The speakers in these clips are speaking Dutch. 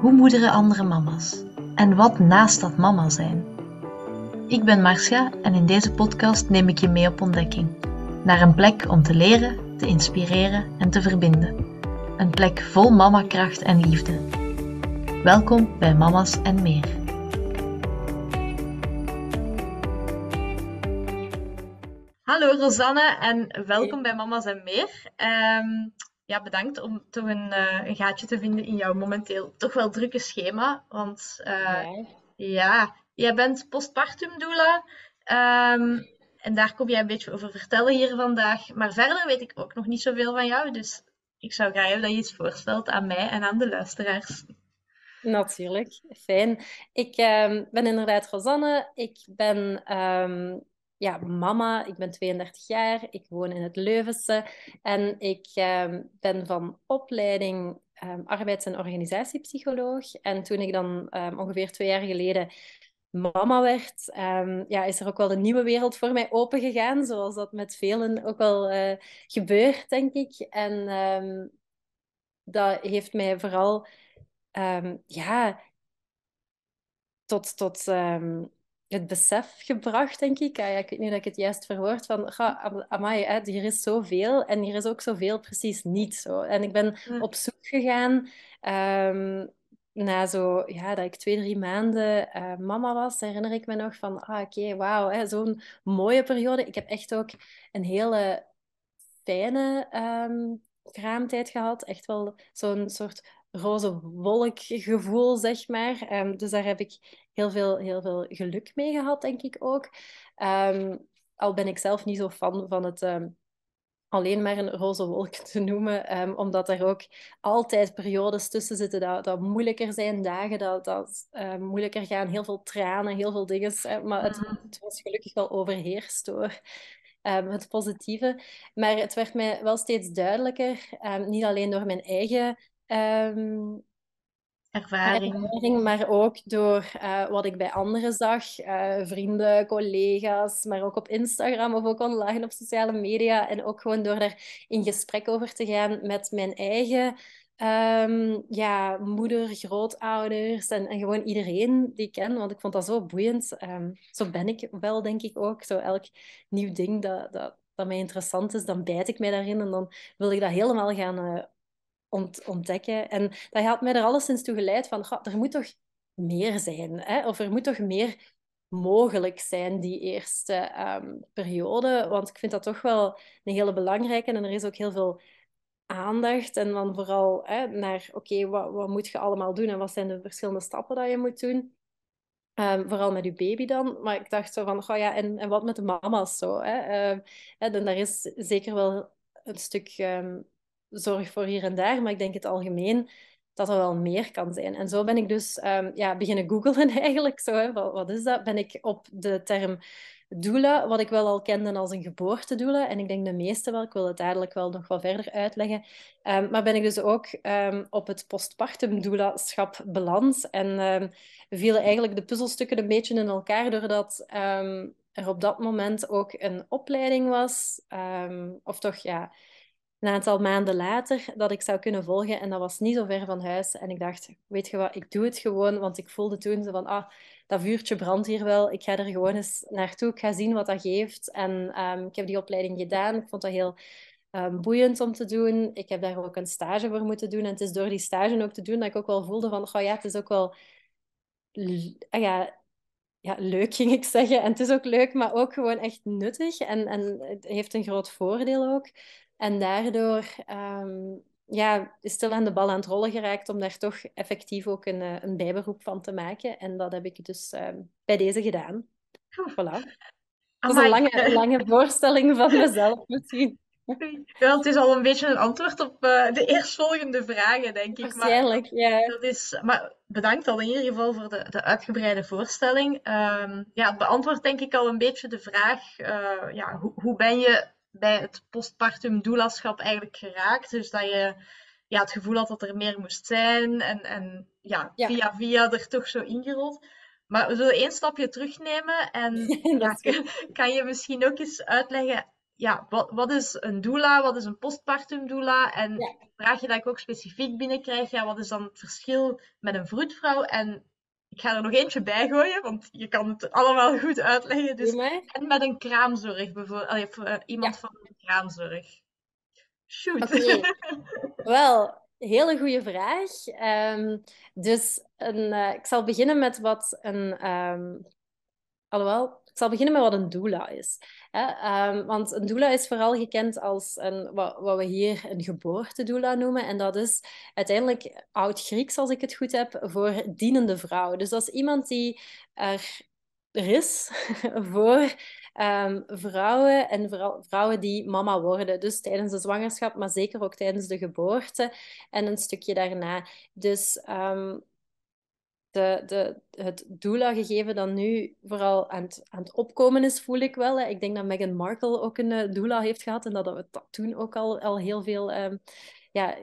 Hoe moederen andere mama's? En wat naast dat mama zijn? Ik ben Marcia en in deze podcast neem ik je mee op ontdekking. Naar een plek om te leren, te inspireren en te verbinden. Een plek vol mamakracht en liefde. Welkom bij Mama's en meer. Hallo Rosanne en welkom bij Mama's en meer. Ehm, ja, bedankt om toch een, eh, een gaatje te vinden in jouw momenteel toch wel drukke schema. Want uh, ja, jij bent postpartum doula. Ehm, en daar kom jij een beetje over vertellen hier vandaag. Maar verder weet ik ook nog niet zoveel van jou. Dus ik zou graag hebben dat je iets voorstelt aan mij en aan de luisteraars. Natuurlijk, fijn. Ik uh, ben inderdaad Rosanne. Ik ben um, ja, mama. Ik ben 32 jaar. Ik woon in het Leuvense. En ik um, ben van opleiding um, arbeids- en organisatiepsycholoog. En toen ik dan ongeveer twee jaar geleden mama werd, ja, is er ook wel een nieuwe wereld voor mij opengegaan. Zoals dat met velen ook wel uh, gebeurt, denk ik. En dat heeft mij vooral ja, tot, tot het besef gebracht, denk ik. Ja, ik weet niet dat ik het juist verwoord van, ga, amai, hè, hier is zoveel en hier is ook zoveel precies niet zo. En ik ben op zoek gegaan um, na zo, ja, dat ik twee, drie maanden uh, mama was, herinner ik me nog van, ah, oké, okay, wauw, zo'n mooie periode. Ik heb echt ook een hele fijne um, kraamtijd gehad. Echt wel zo'n soort roze wolkgevoel, zeg maar. Um, dus daar heb ik heel veel, heel veel geluk mee gehad, denk ik ook. Um, al ben ik zelf niet zo fan van het um, alleen maar een roze wolk te noemen, omdat er ook altijd periodes tussen zitten dat, dat moeilijker zijn, dagen dat, dat moeilijker gaan, heel veel tranen, heel veel dingen. Maar het, mm. het was gelukkig wel overheerst door het positieve. Maar het werd mij wel steeds duidelijker, niet alleen door mijn eigen um, ervaring. ervaring. maar ook door uh, wat ik bij anderen zag, uh, vrienden, collega's, maar ook op Instagram of ook online op sociale media. En ook gewoon door daar in gesprek over te gaan met mijn eigen um, ja, moeder, grootouders en, en gewoon iedereen die ik ken. Want ik vond dat zo boeiend. Um, zo ben ik wel, denk ik ook. Zo elk nieuw ding dat, dat, dat mij interessant is, dan bijt ik mij daarin en dan wil ik dat helemaal gaan uh, ont ontdekken. En dat had mij er alleszins toe geleid van, er moet toch meer zijn, hè? of er moet toch meer mogelijk zijn die eerste um, periode. Want ik vind dat toch wel een hele belangrijke en er is ook heel veel aandacht en dan vooral hè, naar, oké, wat, wat moet je allemaal doen en wat zijn de verschillende stappen dat je moet doen. Um, vooral met je baby dan. Maar ik dacht zo van, oh ja, en, en wat met de mama's zo? Hè? Uh, en daar is zeker wel een stuk zorg voor hier en daar, maar ik denk het algemeen dat er wel meer kan zijn. En zo ben ik dus um, ja, beginnen googlen eigenlijk. Zo, hè. Wat, wat, is dat? Ben ik op de term doula, wat ik wel al kende als een geboortedoula, en ik denk de meeste wel, ik wil het dadelijk wel nog wel verder uitleggen, um, maar ben ik dus ook um, op het postpartum doula-schap beland. En vielen eigenlijk de puzzelstukken een beetje in elkaar, doordat er op dat moment ook een opleiding was, of toch ja een aantal maanden later dat ik zou kunnen volgen. En dat was niet zo ver van huis. En ik dacht, weet je wat, ik doe het gewoon. Want ik voelde toen zo van, ah, dat vuurtje brandt hier wel. Ik ga er gewoon eens naartoe. Ik ga zien wat dat geeft. En um, ik heb die opleiding gedaan. Ik vond dat heel um, boeiend om te doen. Ik heb daar ook een stage voor moeten doen. En het is door die stage ook te doen dat ik ook wel voelde van, oh ja, het is ook wel... Ah ja, ja, leuk ging ik zeggen. En het is ook leuk, maar ook gewoon echt nuttig. En, en het heeft een groot voordeel ook. En daardoor um, ja, is stil aan de bal aan het rollen geraakt om daar toch effectief ook een, eh, een bijberoep van te maken. En dat heb ik dus um, bij deze gedaan. Voilà. Dat is een lange, lange voorstelling van mezelf misschien. Ja, het is al een beetje een antwoord op uh, de eerstvolgende vragen, denk ik. Waarschijnlijk, maar, ja. Dat is, maar bedankt al in ieder geval voor de, de uitgebreide voorstelling. Um, ja, het beantwoordt denk ik al een beetje de vraag, uh, ja, hoe, hoe ben je bij het postpartum doulaschap eigenlijk geraakt. Dus dat je ja, het gevoel had dat er meer moest zijn en, en ja, via via er toch zo ingerold. Maar we zullen één stapje terugnemen en ja, kan je misschien ook eens uitleggen, ja, wat, wat is een doula, wat is een postpartum doula? En Ja. vraag je dat ik ook specifiek binnenkrijg, ja, wat is dan het verschil met een vroedvrouw? En ik ga er nog eentje bij gooien, want je kan het allemaal goed uitleggen. Dus, en met een kraamzorg, bijvoorbeeld, allee, voor, eh, iemand van een kraamzorg. Shoot. Wel, hele goede vraag. Ehm, dus een, eh, ik zal beginnen met wat een. ehm, alhoewel, zal beginnen met wat een doula is. Hè? Ehm, want een doula is vooral gekend als een, wat, wat we hier een geboortedoula noemen. En dat is uiteindelijk oud-Grieks, als ik het goed heb, voor dienende vrouw. Dus dat is iemand die er, is voor ehm, vrouwen en vooral vrouwen die mama worden. Dus tijdens de zwangerschap, maar zeker ook tijdens de geboorte en een stukje daarna. Dus ehm, de, de, het doula-gegeven dat nu vooral aan het, aan het opkomen is, voel ik wel. Ik denk dat Meghan Markle ook een uh, doula heeft gehad en dat dat toen ook al, al heel veel um, ja,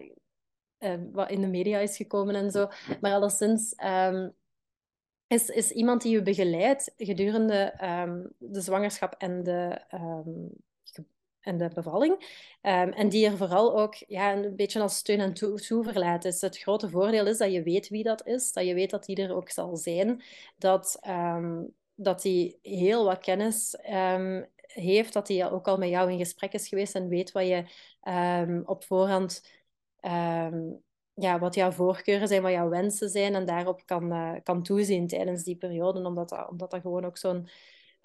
um, wat in de media is gekomen en zo. Maar alleszins um, is, is iemand die je begeleidt gedurende de zwangerschap en de en de bevalling. Um, en die er vooral ook ja, een beetje als steun en toe toeverlaat is. Het grote voordeel is dat je weet wie dat is, dat je weet dat die er ook zal zijn, dat, um, dat die heel wat kennis um, heeft, dat hij ook al met jou in gesprek is geweest en weet wat je op voorhand ja, wat jouw voorkeuren zijn, wat jouw wensen zijn en daarop kan, uh, kan toezien tijdens die periode, omdat dat, omdat dat gewoon ook zo'n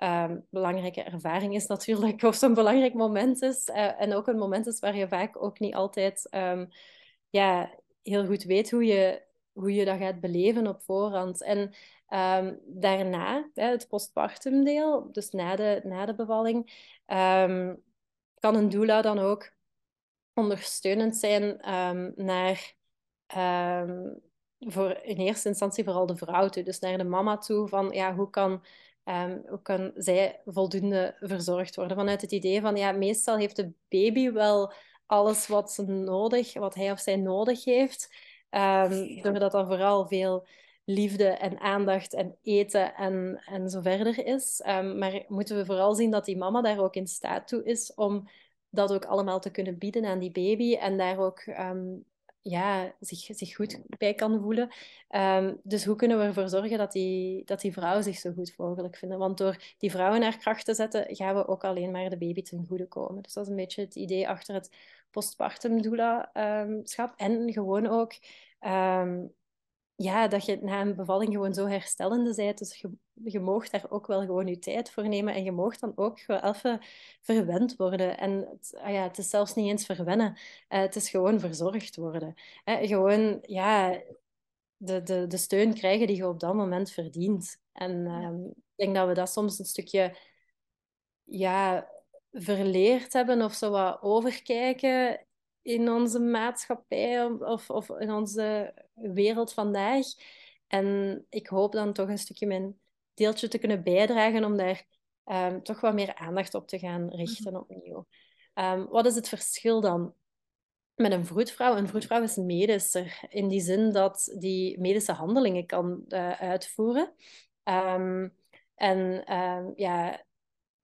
um, belangrijke ervaring is natuurlijk, of zo'n belangrijk moment is. Uh, en ook een moment is waar je vaak ook niet altijd um, ja, heel goed weet hoe je, hoe je dat gaat beleven op voorhand. En um, daarna, hè, het postpartum deel, dus na de, na de bevalling, kan een doula dan ook ondersteunend zijn naar voor in eerste instantie vooral de vrouw toe, dus naar de mama toe, van ja, hoe kan Um, hoe kan zij voldoende verzorgd worden? Vanuit het idee van, ja, meestal heeft de baby wel alles wat, ze nodig, wat hij of zij nodig heeft. Um, doordat er vooral veel liefde en aandacht en eten en, en zo verder is. Um, maar moeten we vooral zien dat die mama daar ook in staat toe is om dat ook allemaal te kunnen bieden aan die baby en daar ook ja, zich, zich goed bij kan voelen. Um, dus hoe kunnen we ervoor zorgen dat die, dat die vrouwen zich zo goed mogelijk vinden? Want door die vrouwen naar kracht te zetten, gaan we ook alleen maar de baby ten goede komen. Dus dat is een beetje het idee achter het postpartum doula-schap. en gewoon ook um, ja, dat je na een bevalling gewoon zo herstellende bent. Dus je moogt daar ook wel gewoon je tijd voor nemen. En je moogt dan ook gewoon even verwend worden. En het, ah ja, het is zelfs niet eens verwennen. Uh, het is gewoon verzorgd worden. Eh, gewoon, ja, de, de, de steun krijgen die je op dat moment verdient. En um, ik denk dat we dat soms een stukje... Ja, verleerd hebben of zo wat overkijken in onze maatschappij of, of in onze wereld vandaag. En ik hoop dan toch een stukje mijn deeltje te kunnen bijdragen om daar um, toch wat meer aandacht op te gaan richten opnieuw. Um, wat is het verschil dan met een vroedvrouw? Een vroedvrouw is medischer in die zin dat die medische handelingen kan uh, uitvoeren. Um, en ja,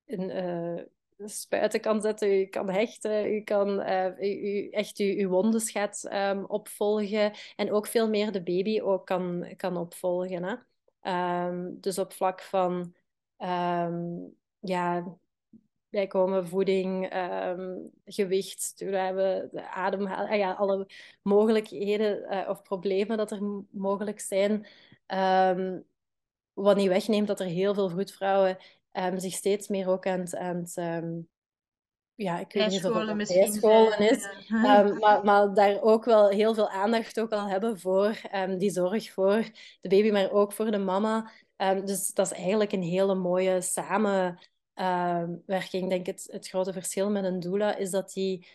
een, uh, spuiten kan zetten, u kan hechten, u kan uh, u, echt uw, uw wondes gaat um, opvolgen en ook veel meer de baby ook kan, kan opvolgen. Hè? Um, dus op vlak van um, ja, bijkomen voeding, gewicht, we hebben de ademhaling, ah ja, alle mogelijkheden uh, of problemen dat er mogelijk zijn. wat niet wegneemt dat er heel veel vroedvrouwen zich steeds meer ook aan aan het ja, ik weet niet of het bijscholen is, ja. um, maar, maar daar ook wel heel veel aandacht ook al hebben voor die zorg voor de baby, maar ook voor de mama. dus dat is eigenlijk een hele mooie samenwerking. Ik denk het, het grote verschil met een doula is dat die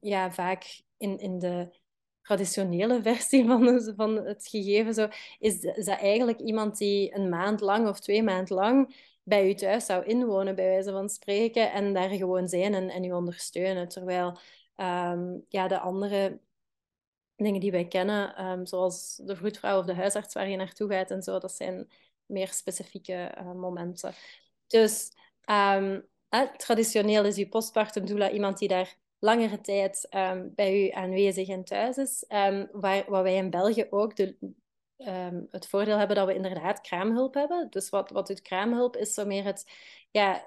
ja, vaak in, in de traditionele versie van, van het gegeven zo, is, is dat eigenlijk iemand die een maand lang of twee maand lang bij u thuis zou inwonen, bij wijze van spreken, en daar gewoon zijn en, en u ondersteunen. Terwijl um, ja, de andere dingen die wij kennen, um, zoals de vroedvrouw of de huisarts waar je naartoe gaat en zo, dat zijn meer specifieke uh, momenten. Dus um, traditioneel is je postpartum doula iemand die daar langere tijd bij u aanwezig en thuis is. Waar, wat wij in België ook de, um, het voordeel hebben dat we inderdaad kraamhulp hebben. Dus wat, wat doet kraamhulp is zo meer het ja,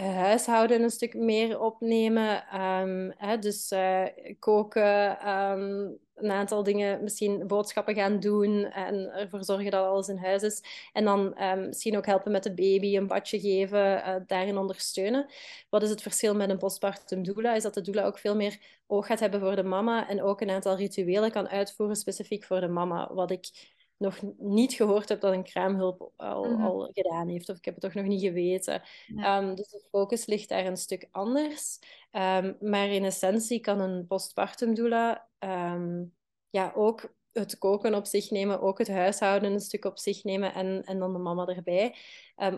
huishouden een stuk meer opnemen. Um, hè, dus uh, koken, um, een aantal dingen, misschien boodschappen gaan doen en ervoor zorgen dat alles in huis is. En dan um, misschien ook helpen met de baby, een badje geven, uh, daarin ondersteunen. Wat is het verschil met een postpartum doula? Is dat de doula ook veel meer oog gaat hebben voor de mama en ook een aantal rituelen kan uitvoeren specifiek voor de mama. Wat ik nog niet gehoord heb dat een kraamhulp al, mhm. al gedaan heeft. Of ik heb het toch nog niet geweten. Ehm, dus de focus ligt daar een stuk anders. Um, maar in essentie kan een postpartum doula ehm, ja, ook het koken op zich nemen, ook het huishouden een stuk op zich nemen en, en dan de mama erbij.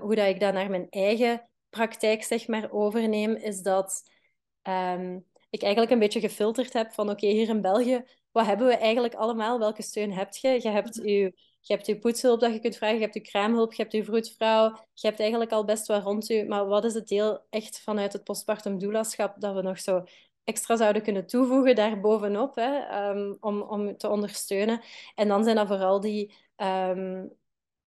hoe dat ik dat naar mijn eigen praktijk zeg maar overneem, is dat ik eigenlijk een beetje gefilterd heb van oké, hier in België wat hebben we eigenlijk allemaal? Welke steun heb je? Je hebt je, je, hebt poetshulp dat je kunt vragen, je hebt je kraamhulp, je hebt je vroedvrouw. Je hebt eigenlijk al best wat rond u. Maar wat is het deel echt vanuit het postpartum doulaschap dat we nog zo extra zouden kunnen toevoegen daarbovenop hè, um, om, om te ondersteunen? En dan zijn dat vooral die... Um,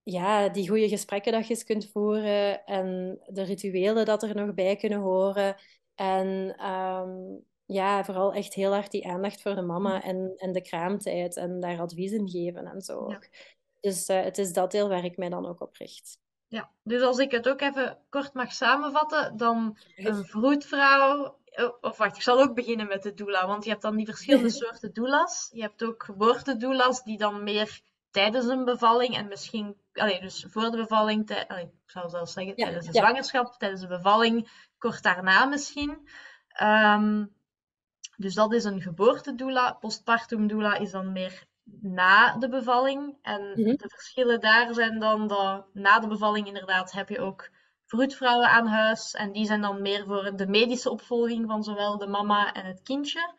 ja, die goede gesprekken dat je eens kunt voeren en de rituelen dat er nog bij kunnen horen. En um, ja, vooral echt heel hard die aandacht voor de mama en, en de kraamtijd en daar advies in geven en zo. Dus uh, het is dat deel waar ik mij dan ook op richt. Ja, dus als ik het ook even kort mag samenvatten, dan een vroedvrouw, oh, of wacht, ik zal ook beginnen met de doula, want je hebt dan die verschillende soorten doulas. Je hebt ook geboortedoulas die dan meer tijdens een bevalling en misschien, allee, dus voor de bevalling, allee, ik zou zelfs zeggen tijdens de zwangerschap, tijdens de bevalling, kort daarna misschien. Um, dus dat is een geboortedoula. Postpartum doula is dan meer na de bevalling. En mhm. de verschillen daar zijn dan dat na de bevalling inderdaad heb je ook vroedvrouwen aan huis. En die zijn dan meer voor de medische opvolging van zowel de mama en het kindje.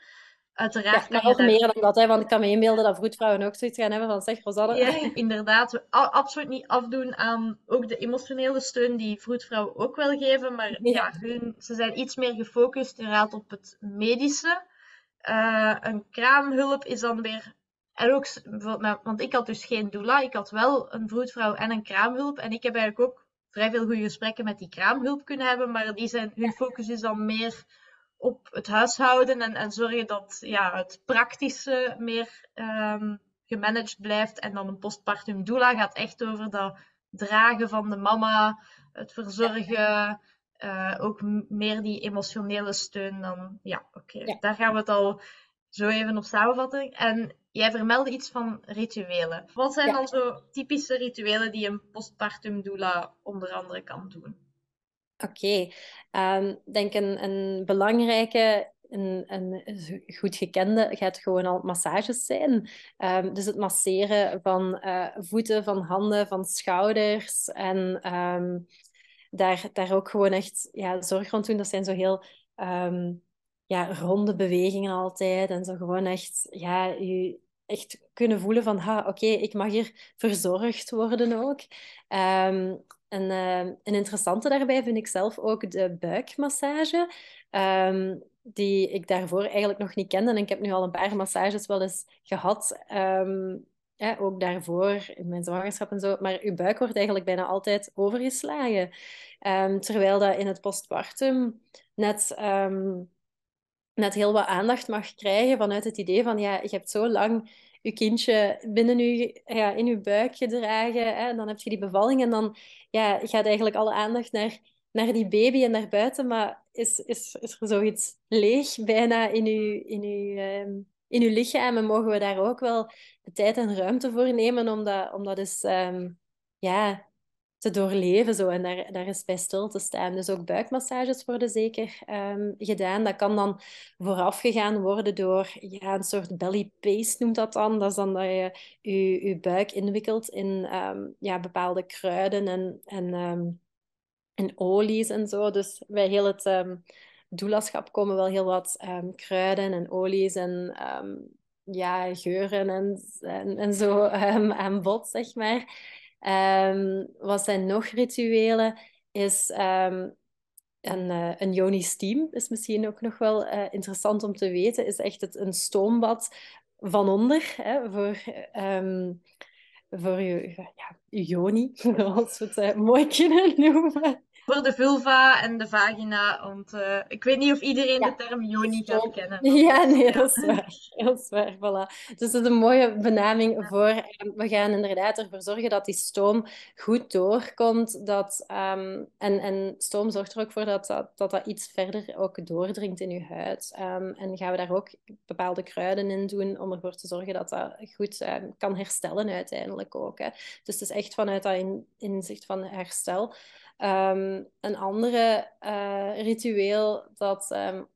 Uiteraard ja, maar ook meer dan dat, hè, want ik kan me inbeelden dat vroedvrouwen ook zoiets gaan hebben van zeg Rosanne. Ja, inderdaad. We absoluut niet afdoen aan ook de emotionele steun die vroedvrouwen ook wel geven. Maar ja, hun, ze zijn iets meer gefocust inderdaad op het medische. Uh, een kraamhulp is dan weer. En ook, want ik had dus geen doula, ik had wel een vroedvrouw en een kraamhulp. En ik heb eigenlijk ook vrij veel goede gesprekken met die kraamhulp kunnen hebben, maar die zijn, hun focus is dan meer op het huishouden en, en zorgen dat ja, het praktische meer um, gemanaged blijft. En dan een postpartum doula gaat echt over dat dragen van de mama, het verzorgen, uh, ook meer die emotionele steun dan. Ja, oké. Daar gaan we het al zo even op samenvatten. En jij vermeldde iets van rituelen. Wat zijn dan zo typische rituelen die een postpartum doula onder andere kan doen? Oké, okay. Ehm, ik denk een, een belangrijke een, een, goed gekende gaat gewoon al massages zijn. Um, dus het masseren van uh, voeten, van handen, van schouders en um, daar, daar ook gewoon echt ja, zorg rond doen. Dat zijn zo heel um, ja, ronde bewegingen altijd. En zo gewoon echt, ja, je echt kunnen voelen van, ha, oké, ik mag hier verzorgd worden ook. Um, en uh, een interessante daarbij vind ik zelf ook de buikmassage. Die ik daarvoor eigenlijk nog niet kende. En ik heb nu al een paar massages wel eens gehad. Ook daarvoor, in mijn zwangerschap en zo. Maar uw buik wordt eigenlijk bijna altijd overgeslagen. Um, terwijl dat in het postpartum net, um, net heel wat aandacht mag krijgen vanuit het idee van, ja, je hebt zo lang je kindje binnen u, ja, in je buik gedragen. Hè, en dan heb je die bevalling en dan ja, gaat eigenlijk alle aandacht naar, naar die baby en naar buiten. Maar is, is, is er zoiets leeg bijna in uw, in uw, um, in uw lichaam? En mogen we daar ook wel de tijd en ruimte voor nemen om dat, om dat eens um, ja, te doorleven zo, en daar, daar is bij stil te staan. Dus ook buikmassages worden zeker um, gedaan. Dat kan dan vooraf gegaan worden door ja, een soort belly paste noemt dat dan. Dat is dan dat je je, buik inwikkelt in um, ja, bepaalde kruiden en, en, en olies en zo. Dus bij heel het doulaschap komen wel heel wat kruiden en olies en ja, geuren en, en, en zo aan bod, zeg maar. Um, wat zijn nog rituelen? Is um, En uh, een Yoni Steam is misschien ook nog wel uh, interessant om te weten, is echt het, een stoombad van onder hè, voor, um, voor je, ja, Yoni, zoals we het uh, mooi kunnen noemen voor de vulva en de vagina. Want uh, ik weet niet of iedereen de term yoni gaat kennen. Ja, nee, dat is waar. Dat is waar, voilà. Dus dat is een mooie benaming voor... Ehm, we gaan inderdaad ervoor zorgen dat die stoom goed doorkomt. Dat, um, en, en stoom zorgt er ook voor dat dat, dat, dat iets verder ook doordringt in je huid. Um, en gaan we daar ook bepaalde kruiden in doen om ervoor te zorgen dat dat goed kan herstellen uiteindelijk ook. Hè. Dus het is echt vanuit dat in, inzicht van herstel... Um, een andere uh, ritueel dat um,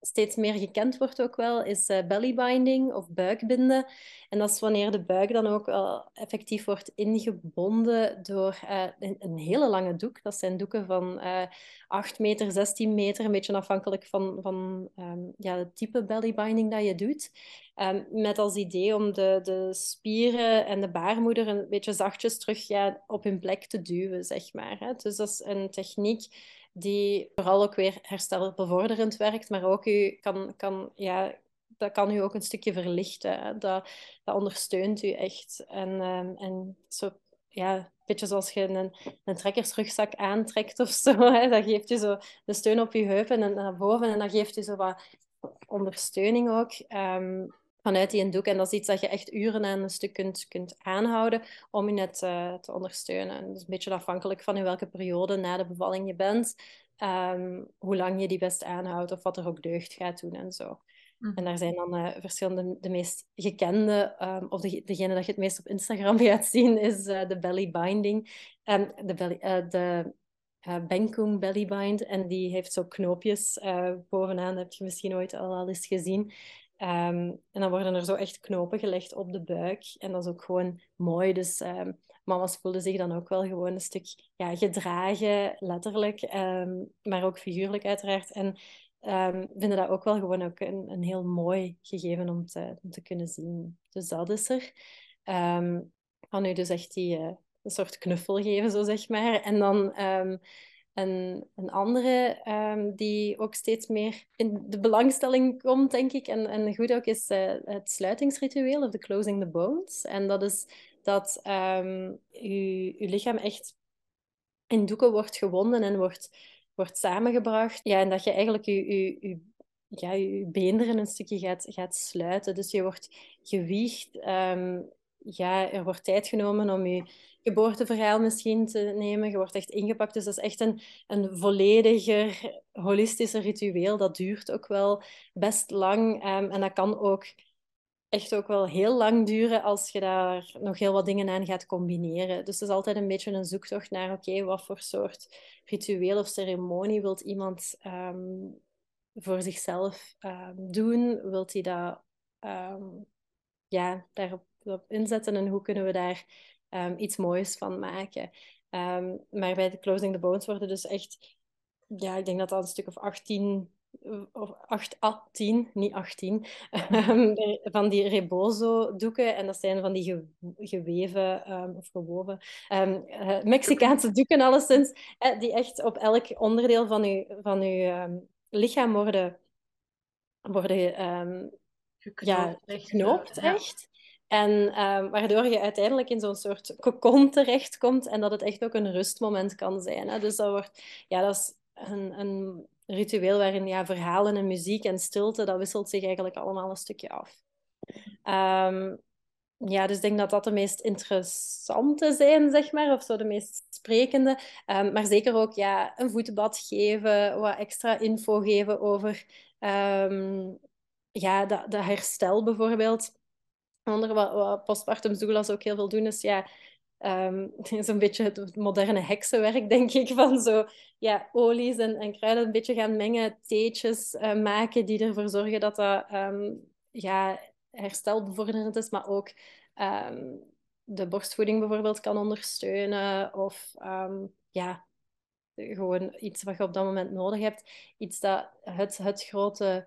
steeds meer gekend wordt ook wel, is uh, bellybinding of buikbinden. En dat is wanneer de buik dan ook wel effectief wordt ingebonden door uh, een, een, hele lange doek. Dat zijn doeken van uh, 8 meter, 16 meter, een beetje afhankelijk van, van um, ja, het type bellybinding dat je doet. Um, met als idee om de, de spieren en de baarmoeder een beetje zachtjes terug ja, op hun plek te duwen, zeg maar. Hè. Dus dat is een techniek die vooral ook weer herstelbevorderend werkt, maar ook u kan, kan, ja, dat kan u ook een stukje verlichten. Dat, dat ondersteunt u echt. En, um, en zo, ja, een beetje zoals je een, een trekkersrugzak aantrekt of zo. Hè, dat geeft je zo de steun op je heupen en naar boven en dat geeft je zo wat ondersteuning ook. Um, vanuit die doek. En dat is iets dat je echt uren aan een stuk kunt, kunt aanhouden om je net uh, te ondersteunen. Dat is een beetje afhankelijk van in welke periode na de bevalling je bent, um, hoe lang je die best aanhoudt of wat er ook deugd gaat doen en zo. Mm. En daar zijn dan uh, verschillende, de meest gekende, um, of de, degene dat je het meest op Instagram gaat zien, is uh, de belly binding. Um, de belly, de uh, Benkung Bellybind. En die heeft zo knoopjes uh, bovenaan. Dat heb je misschien ooit al, al eens gezien. Um, en dan worden er zo echt knopen gelegd op de buik. En dat is ook gewoon mooi. Dus um, mama's voelden zich dan ook wel gewoon een stuk ja, gedragen, letterlijk. Um, maar ook figuurlijk uiteraard. En vinden dat ook wel gewoon ook een, een heel mooi gegeven om te, om te kunnen zien. Dus dat is er. Kan u dus echt die, uh, een soort knuffel geven, zo zeg maar. En dan en een andere um, die ook steeds meer in de belangstelling komt, denk ik, en, en goed ook, is uh, het sluitingsritueel of de closing the bones. En dat is dat je, je lichaam echt in doeken wordt gewonden en wordt, wordt samengebracht. Ja, en dat je eigenlijk je, je, je, ja, je beenderen een stukje gaat, gaat sluiten. Dus je wordt gewiegd. Um, ja, er wordt tijd genomen om je geboorteverhaal misschien te nemen. Je wordt echt ingepakt. Dus dat is echt een, een vollediger, holistischer ritueel. Dat duurt ook wel best lang. Um, en dat kan ook echt ook wel heel lang duren als je daar nog heel wat dingen aan gaat combineren. Dus het is altijd een beetje een zoektocht naar, oké, wat voor soort ritueel of ceremonie wilt iemand um, voor zichzelf um, doen? Wilt hij dat ja, daarop op inzetten en hoe kunnen we daar um, iets moois van maken. Um, maar bij de Closing the Bones worden dus echt, ja, ik denk dat dat een stuk of 18 of 8 à 10, niet 18, um, van die rebozo-doeken. En dat zijn van die ge geweven um, of gewoven um, uh, Mexicaanse doeken, alleszins, uh, die echt op elk onderdeel van uw, van uw lichaam worden, worden geknoopt, ja, geknoopt echt. En um, waardoor je uiteindelijk in zo'n soort cocon terechtkomt en dat het echt ook een rustmoment kan zijn. Hè? Dus dat, wordt, ja, dat is een, een ritueel waarin ja, verhalen en muziek en stilte, dat wisselt zich eigenlijk allemaal een stukje af. Um, ja, dus ik denk dat dat de meest interessante zijn, zeg maar, of zo de meest sprekende. Um, maar zeker ook ja, een voetbad geven, wat extra info geven over ja, dat, dat herstel bijvoorbeeld andere wat, postpartum doula's ook heel veel doen, is ja, um, zo'n beetje het moderne heksenwerk, denk ik, van zo ja, olies en, en kruiden een beetje gaan mengen, theetjes uh, maken die ervoor zorgen dat dat um, ja, herstelbevorderend is, maar ook um, de borstvoeding bijvoorbeeld kan ondersteunen of ja, gewoon iets wat je op dat moment nodig hebt. Iets dat het, het grote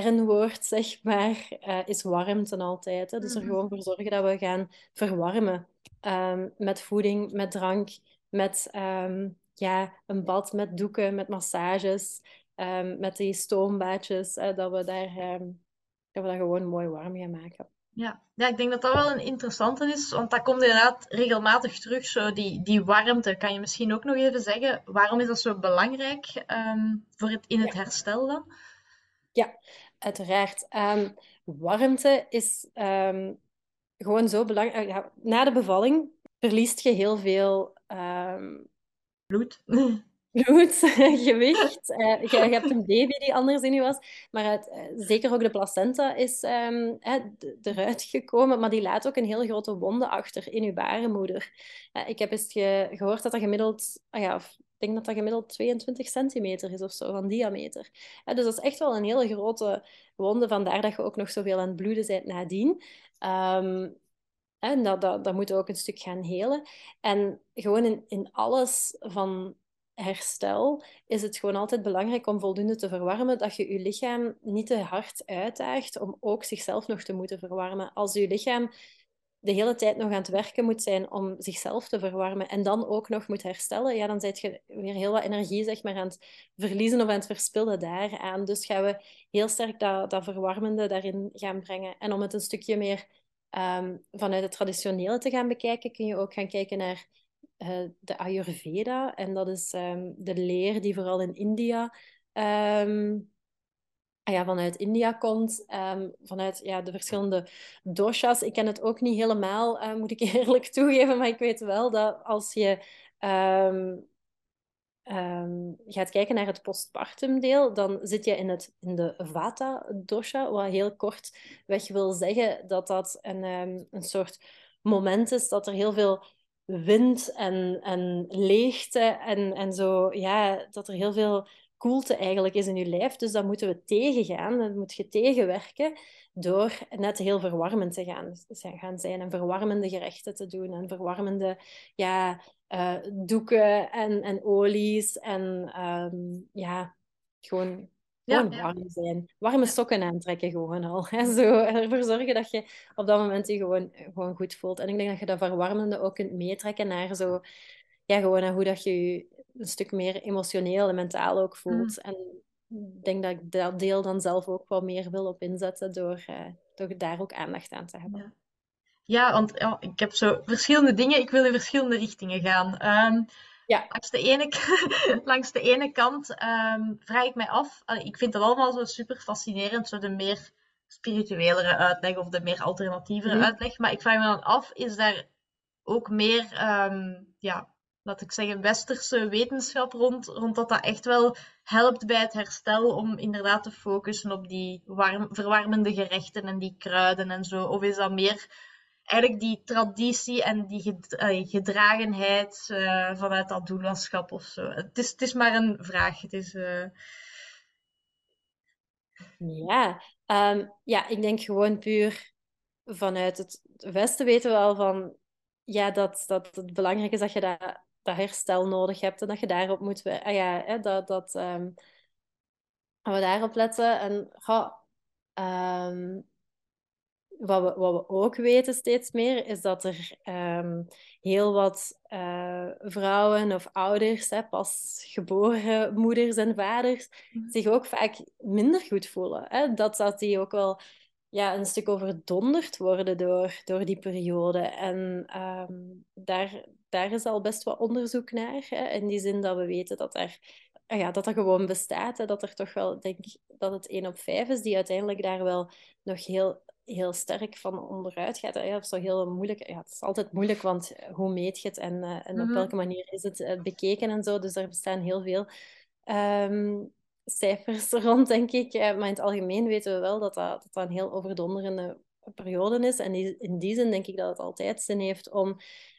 kernwoord, zeg maar, uh, is warmte altijd. Hè? Dus er mhm. gewoon voor zorgen dat we gaan verwarmen. Um, met voeding, met drank, met um, ja, een bad met doeken, met massages, um, met die stoombaadjes, uh, dat, we daar, dat we dat gewoon mooi warm gaan maken. Ja. ja, ik denk dat dat wel een interessante is, want dat komt inderdaad regelmatig terug, zo die, die warmte. Kan je misschien ook nog even zeggen, waarom is dat zo belangrijk voor het, in het ja. herstel dan? Ja, uiteraard. Um, warmte is um, gewoon zo belangrijk. Ja, na de bevalling verliest je heel veel bloed. bloed, gewicht. Uh, je, hebt een baby die anders in je was. Maar het, uh, zeker ook de placenta is um, eruit gekomen. Maar die laat ook een heel grote wonde achter in je baarmoeder. Uh, ik heb eens ge gehoord dat dat gemiddeld... Ah ja, ik denk dat dat gemiddeld 22 centimeter is of zo, van diameter. dus dat is echt wel een hele grote wonde. Vandaar dat je ook nog zoveel aan het bloeden bent nadien. Um, en dat, dat, dat moet ook een stuk gaan helen. En gewoon in, in alles van herstel is het gewoon altijd belangrijk om voldoende te verwarmen, dat je je lichaam niet te hard uitdaagt om ook zichzelf nog te moeten verwarmen. Als je lichaam de hele tijd nog aan het werken moet zijn om zichzelf te verwarmen en dan ook nog moet herstellen, ja, dan zit je weer heel wat energie zeg maar, aan het verliezen of aan het verspillen daaraan. Dus gaan we heel sterk dat, dat verwarmende daarin gaan brengen. En om het een stukje meer um, vanuit het traditionele te gaan bekijken, kun je ook gaan kijken naar uh, de Ayurveda. En dat is um, de leer die vooral in India, um, ja, vanuit India komt. Um, vanuit ja, de verschillende doshas. Ik ken het ook niet helemaal, uh, moet ik eerlijk toegeven. Maar ik weet wel dat als je gaat kijken naar het postpartum deel, dan zit je in, het, in de Vata dosha, wat heel kort weg wil zeggen dat dat een, een soort moment is dat er heel veel wind en, en leegte en, en zo, ja, dat er heel veel koelte eigenlijk is in je lijf. Dus dat moeten we tegengaan, dat moet je tegenwerken door net heel verwarmend te gaan, gaan zijn en verwarmende gerechten te doen en verwarmende ja, uh, doeken en, en olies en um, ja, gewoon, gewoon ja, warm zijn. Warme sokken aantrekken gewoon al. Hè? Zo, ervoor zorgen dat je op dat moment je gewoon, gewoon goed voelt. En ik denk dat je dat verwarmende ook kunt meetrekken naar zo, ja, gewoon naar hoe dat je je een stuk meer emotioneel en mentaal ook voelt. Mm. En ik denk dat ik dat deel dan zelf ook wel meer wil op inzetten door, uh, door daar ook aandacht aan te hebben. Ja. Ja, want ja, ik heb zo verschillende dingen. Ik wil in verschillende richtingen gaan. Um, ja. langs, de ene, langs de ene kant um, vraag ik mij af. ik vind het allemaal zo super fascinerend, zo de meer spirituelere uitleg of de meer alternatievere mm uitleg. Maar ik vraag me dan af, is daar ook meer, um, ja, laat ik zeggen, westerse wetenschap rond, rond dat dat echt wel helpt bij het herstel om inderdaad te focussen op die warm, verwarmende gerechten en die kruiden en zo? Of is dat meer eigenlijk die traditie en die gedragenheid uh, vanuit dat doulaschap of zo. Het is, het is maar een vraag. Het is, uh... Ja, um, ja, ik denk gewoon puur vanuit het Westen weten we al van ja, dat, dat het belangrijk is dat je dat, dat herstel nodig hebt en dat je daarop moet ah, ja, hè, dat, dat um, we daarop letten. En ga, um, wat we, wat we ook weten steeds meer, is dat er um, heel wat uh, vrouwen of ouders, hè, pas geboren moeders en vaders, mm. zich ook vaak minder goed voelen. Hè? Dat, dat die ook wel ja, een stuk overdonderd worden door, door die periode. En um, daar, daar is al best wat onderzoek naar. Hè? In die zin dat we weten dat er ja, dat dat gewoon bestaat. Hè? Dat er toch wel, denk dat het 1 op 5 is die uiteindelijk daar wel nog heel heel sterk van onderuit gaat. Ja, dat is heel moeilijk. Ja, het is altijd moeilijk, want hoe meet je het en, uh, en op mhm. welke manier is het uh, bekeken en zo. Dus er bestaan heel veel um, cijfers rond, denk ik. Uh, maar in het algemeen weten we wel dat dat, dat, dat een heel overdonderende periode is. En die, in die zin denk ik dat het altijd zin heeft om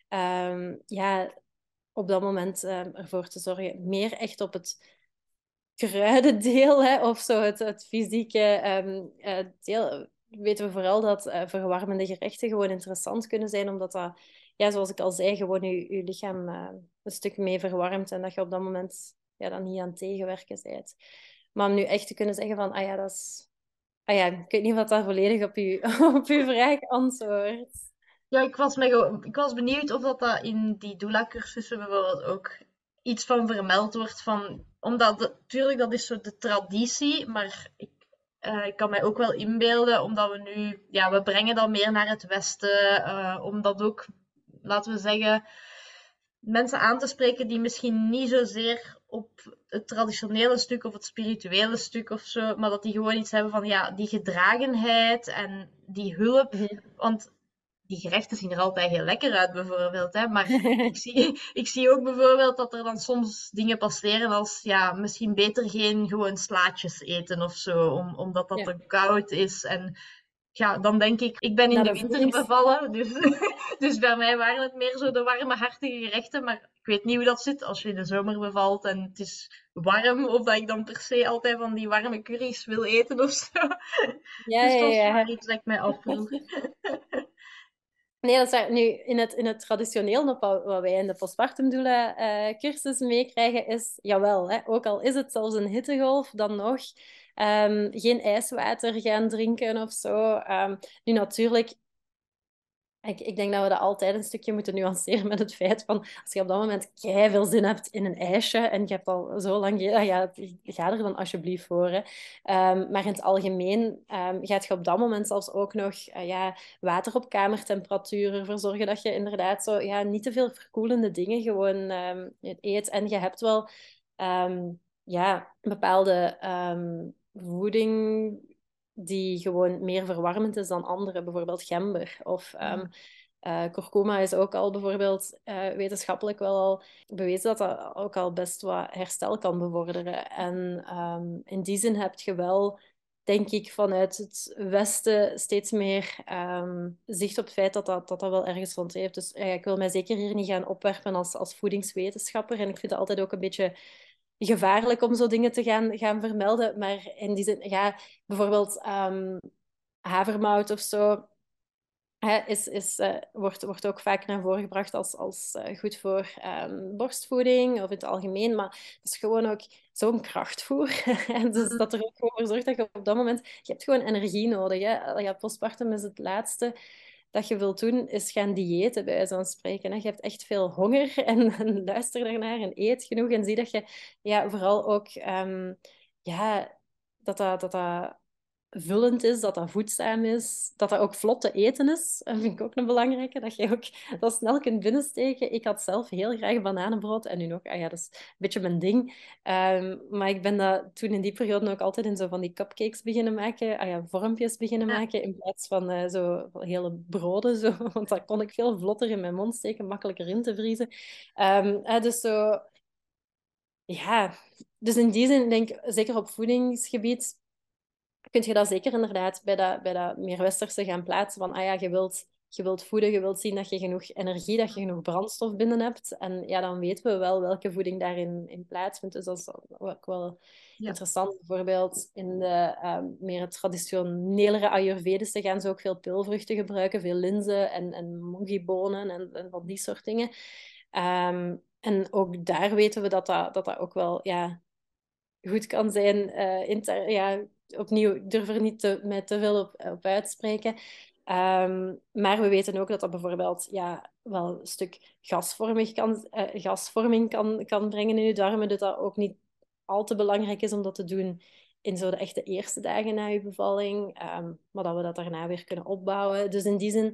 um, ja, op dat moment um, ervoor te zorgen, meer echt op het kruidendeel hè, of zo, het, het fysieke um, deel weten we vooral dat uh, verwarmende gerechten gewoon interessant kunnen zijn, omdat dat, ja, zoals ik al zei, gewoon je, je lichaam uh, een stuk mee verwarmt en dat je op dat moment ja, dan niet aan het tegenwerken bent. Maar om nu echt te kunnen zeggen van, ah ja, dat is... Ah ja, ik weet niet wat dat volledig op je, op uw vraag antwoordt. Ja, ik was, me, ik was benieuwd of dat, dat in die doula-cursussen bijvoorbeeld ook iets van vermeld wordt. Van, omdat, natuurlijk, dat is zo de traditie, maar ik, uh, ik kan mij ook wel inbeelden, omdat we nu, ja, we brengen dat meer naar het Westen, uh, omdat ook, laten we zeggen, mensen aan te spreken die misschien niet zozeer op het traditionele stuk of het spirituele stuk of zo, maar dat die gewoon iets hebben van ja, die gedragenheid en die hulp. Mhm. Want die gerechten zien er altijd heel lekker uit, bijvoorbeeld. Hè? Maar ik, zie, ik zie ook bijvoorbeeld dat er dan soms dingen passeren als ja, misschien beter geen gewoon slaatjes eten of zo, om, omdat dat te koud is. En ja, dan denk ik, ik ben in de winter bevallen, dus, dus bij mij waren het meer zo de warme, hartige gerechten. Maar ik weet niet hoe dat zit als je in de zomer bevalt en het is warm, of dat ik dan per se altijd van die warme curry's wil eten of zo. Ja, dus dat is ja, iets dat ik mij afvroeg. Nee, dat is Nu, in het, in het traditioneel, wat wij in de postpartum doelen uh, cursus meekrijgen, is, jawel, hè, ook al is het zelfs een hittegolf, dan nog um, geen ijswater gaan drinken of zo. Um, nu natuurlijk, ik, ik, denk dat we dat altijd een stukje moeten nuanceren met het feit van als je op dat moment kei veel zin hebt in een ijsje en je hebt al zo lang ja, ga er dan alsjeblieft voor. Hè. Um, maar in het algemeen um, gaat je op dat moment zelfs ook nog uh, ja, water op kamertemperatuur ervoor zorgen dat je inderdaad zo ja, niet te veel verkoelende dingen gewoon um, eet. En je hebt wel ja, bepaalde voeding die gewoon meer verwarmend is dan andere, bijvoorbeeld gember of um, uh, kurkuma is ook al bijvoorbeeld uh, wetenschappelijk wel al bewezen dat dat ook al best wat herstel kan bevorderen. En um, in die zin heb je wel, denk ik, vanuit het Westen steeds meer um, zicht op het feit dat dat, dat, dat wel ergens rond heeft. Dus uh, ik wil mij zeker hier niet gaan opwerpen als, als voedingswetenschapper. En ik vind het altijd ook een beetje gevaarlijk om zo dingen te gaan, gaan vermelden. Maar in die zin, ja, bijvoorbeeld um, havermout of zo. Hè, is, is, uh, wordt, wordt ook vaak naar voren gebracht als, als uh, goed voor um, borstvoeding of in het algemeen. Maar het is gewoon ook zo'n krachtvoer. en dus dat er ook voor zorgt dat je op dat moment... Je hebt gewoon energie nodig. Hè? Ja, postpartum is het laatste dat je wilt doen, is gaan diëten, bij zo'n spreken. Je hebt echt veel honger en, en, luister daarnaar en eet genoeg. En zie dat je ja, vooral ook um, ja, dat, dat, dat vullend is, dat dat voedzaam is, dat dat ook vlot te eten is. Dat vind ik ook een belangrijke, dat je ook dat snel kunt binnensteken. Ik had zelf heel graag bananenbrood en nu nog, ah ja, dat is een beetje mijn ding. Um, maar ik ben dat toen in die periode ook altijd in zo van die cupcakes beginnen maken, ah ja, vormpjes beginnen maken, in plaats van uh, zo hele broden, zo, want dat kon ik veel vlotter in mijn mond steken, makkelijker in te vriezen. Um, uh, dus zo... Ja, dus in die zin denk ik, zeker op voedingsgebied, kun je dat zeker inderdaad bij dat, bij dat meer westerse gaan plaatsen. Van, ah ja, je wilt, je wilt voeden, je wilt zien dat je genoeg energie, dat je genoeg brandstof binnen hebt. En ja, dan weten we wel welke voeding daarin in plaatsvindt. Dus dat is ook wel interessant. Bijvoorbeeld in de um, meer traditionelere Ayurvedische gaan ze ook veel pilvruchten gebruiken, veel linzen en, en mongibonen en, en van die soort dingen. Um, en ook daar weten we dat dat, dat, dat ook wel ja, goed kan zijn. Uh, inter, ja, opnieuw, durf er niet te, met te veel op, op uitspreken. Ehm, maar we weten ook dat dat bijvoorbeeld ja, wel een stuk gasvorming kan, uh, gasvorming kan, kan brengen in je darmen. Dat dat ook niet al te belangrijk is om dat te doen in zo de echte eerste dagen na je bevalling. Um, maar dat we dat daarna weer kunnen opbouwen. Dus in die zin,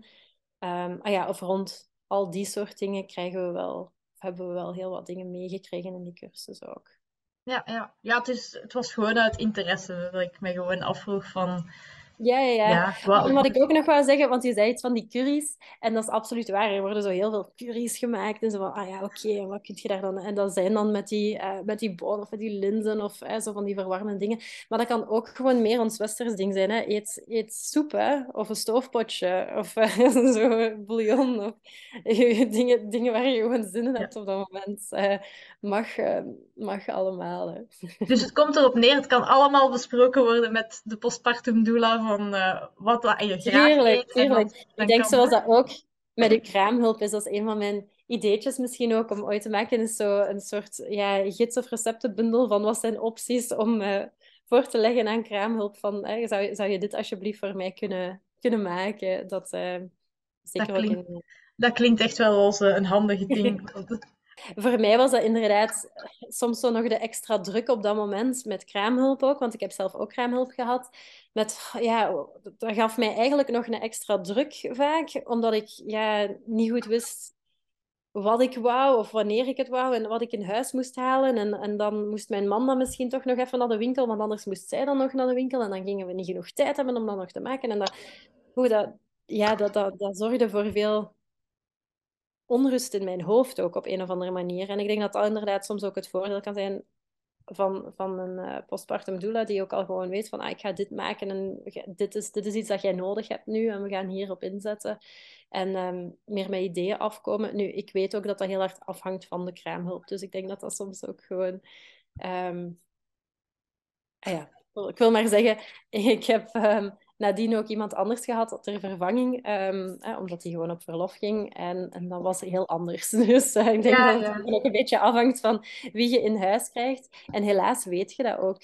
um, ah ja, of rond al die soort dingen krijgen we wel, hebben we wel heel wat dingen meegekregen in die cursus ook. Ja, ja. ja het, is, het was gewoon uit interesse dat ik me gewoon afvroeg van ja, ja, ja. ja wat... ik ook nog wou zeggen, want je zei iets van die curry's. En dat is absoluut waar. Er worden zo heel veel curry's gemaakt. En zo van, ah ja, oké, wat kun je daar dan... En dat zijn dan met die, uh, met die bonen of met die linzen of uh, zo van die verwarmende dingen. Maar dat kan ook gewoon meer ons westers ding zijn. Hè. Eet, eet soep, hè. Of een stoofpotje. Of uh, zo bouillon. Of dingen, dingen waar je gewoon zin in hebt op dat moment. mag, mag allemaal. Hè. Dus het komt erop neer, het kan allemaal besproken worden met de postpartum doula van uh, wat je graag Tuurlijk. Ik denk zoals dat ook met de kraamhulp is. Dat is een van mijn ideetjes misschien ook om ooit te maken. Is zo een soort ja, gids- of receptenbundel van wat zijn opties om uh, voor te leggen aan kraamhulp. Van, uh, zou, zou je dit alsjeblieft voor mij kunnen, kunnen maken? Dat, zeker dat, klinkt, dat klinkt echt wel als een handige ding. Voor mij was dat inderdaad soms zo nog de extra druk op dat moment met kraamhulp ook, want ik heb zelf ook kraamhulp gehad. Met, ja, dat gaf mij eigenlijk nog een extra druk vaak, omdat ik ja, niet goed wist wat ik wou of wanneer ik het wou en wat ik in huis moest halen. En, en dan moest mijn man dan misschien toch nog even naar de winkel, want anders moest zij dan nog naar de winkel en dan gingen we niet genoeg tijd hebben om dat nog te maken. En dat, hoe dat, ja, dat, dat, dat zorgde voor veel onrust in mijn hoofd ook op een of andere manier. En ik denk dat dat inderdaad soms ook het voordeel kan zijn van, van een uh, postpartum doula, die ook al gewoon weet van ah, ik ga dit maken en dit is, dit is iets dat jij nodig hebt nu en we gaan hierop inzetten. En ehm, meer met ideeën afkomen. Nu, ik weet ook dat dat heel hard afhangt van de kraamhulp. Dus ik denk dat dat soms ook gewoon... Um... Ah ja, ik wil maar zeggen, ik heb um, nadien ook iemand anders gehad ter vervanging, eh, omdat hij gewoon op verlof ging. En, en dat was heel anders. Dus uh, ik denk dat het ook een beetje afhangt van wie je in huis krijgt. En helaas weet je dat ook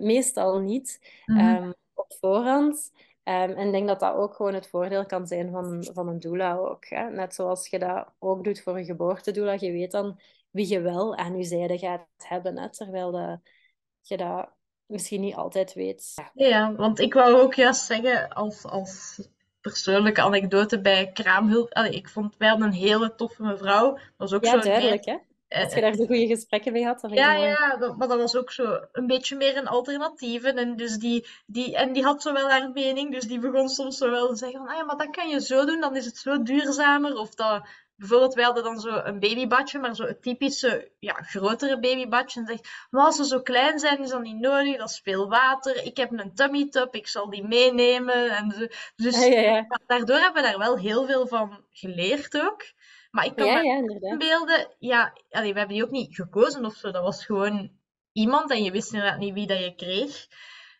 meestal niet mm op voorhand. Um, en ik denk dat dat ook gewoon het voordeel kan zijn van, van een doula ook. Hè? Net zoals je dat ook doet voor een geboortedoula. Je weet dan wie je wel aan je zijde gaat hebben. Hè? Terwijl de, je dat misschien niet altijd weet. Ja, want ik wou ook juist zeggen, als, als persoonlijke anekdote bij kraamhulp. Allee, ik vond, wij hadden een hele toffe mevrouw. Dat was ook ja, zo duidelijk hè? Als je daar zo goede gesprekken mee had, dan Ja, ja, maar dat was ook zo een beetje meer een alternatieve. En, dus die, die, en die had zo wel haar mening, dus die begon soms zo wel te zeggen van, ah ja, maar dat kan je zo doen, dan is het zo duurzamer. Of dat, bijvoorbeeld, wij hadden dan zo een babybadje, maar zo een typische, ja, grotere babybadje. En zegt, maar als ze zo klein zijn, is dat niet nodig, dat is veel water. Ik heb een tummy tub, ik zal die meenemen. En zo. Dus ja, ja, ja. daardoor hebben we daar wel heel veel van geleerd ook. Maar ik kan me inbeelden, ja, allee, we hebben die ook niet gekozen of zo. Dat was gewoon iemand en je wist inderdaad niet wie dat je kreeg.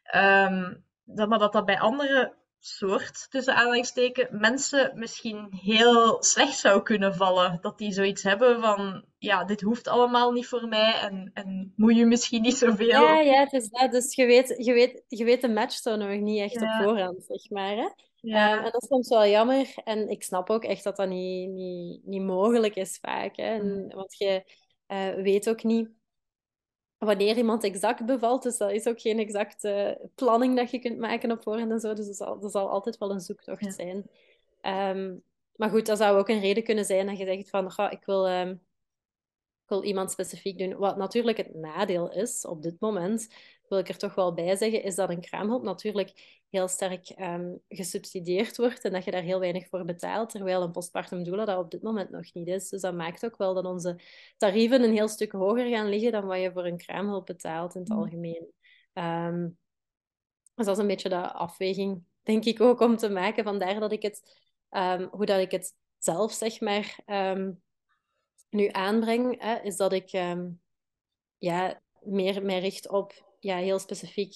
Ehm, dat, maar dat dat bij andere soort, tussen aanhalingstekens, mensen misschien heel slecht zou kunnen vallen. Dat die zoiets hebben van, ja, dit hoeft allemaal niet voor mij en, en moet je misschien niet zoveel. Ja, ja, het is dat. Dus je weet, je weet, je weet de match zo nog niet echt Ja. op voorhand, zeg maar. Hè? Ja. Ehm, en dat is soms wel jammer. En ik snap ook echt dat dat niet, niet, niet mogelijk is vaak. Hè? En, want je eh, weet ook niet wanneer iemand exact bevalt. Dus dat is ook geen exacte planning dat je kunt maken op voorhand en zo. Dus dat zal, dat zal altijd wel een zoektocht Ja. zijn. Ehm, maar goed, dat zou ook een reden kunnen zijn dat je zegt van, "Goh, ik wil... ehm, ik wil iemand specifiek doen. Wat natuurlijk het nadeel is op dit moment, wil ik er toch wel bij zeggen, is dat een kraamhulp natuurlijk heel sterk ehm, gesubsidieerd wordt en dat je daar heel weinig voor betaalt, terwijl een postpartum doula dat op dit moment nog niet is. Dus dat maakt ook wel dat onze tarieven een heel stuk hoger gaan liggen dan wat je voor een kraamhulp betaalt in het Mm. algemeen. Ehm, dus dat is een beetje de afweging, denk ik ook, om te maken. Vandaar dat ik het, ehm, hoe dat ik het zelf, zeg maar, nu aanbreng, hè, is dat ik ja, meer mij richt op ja, heel specifiek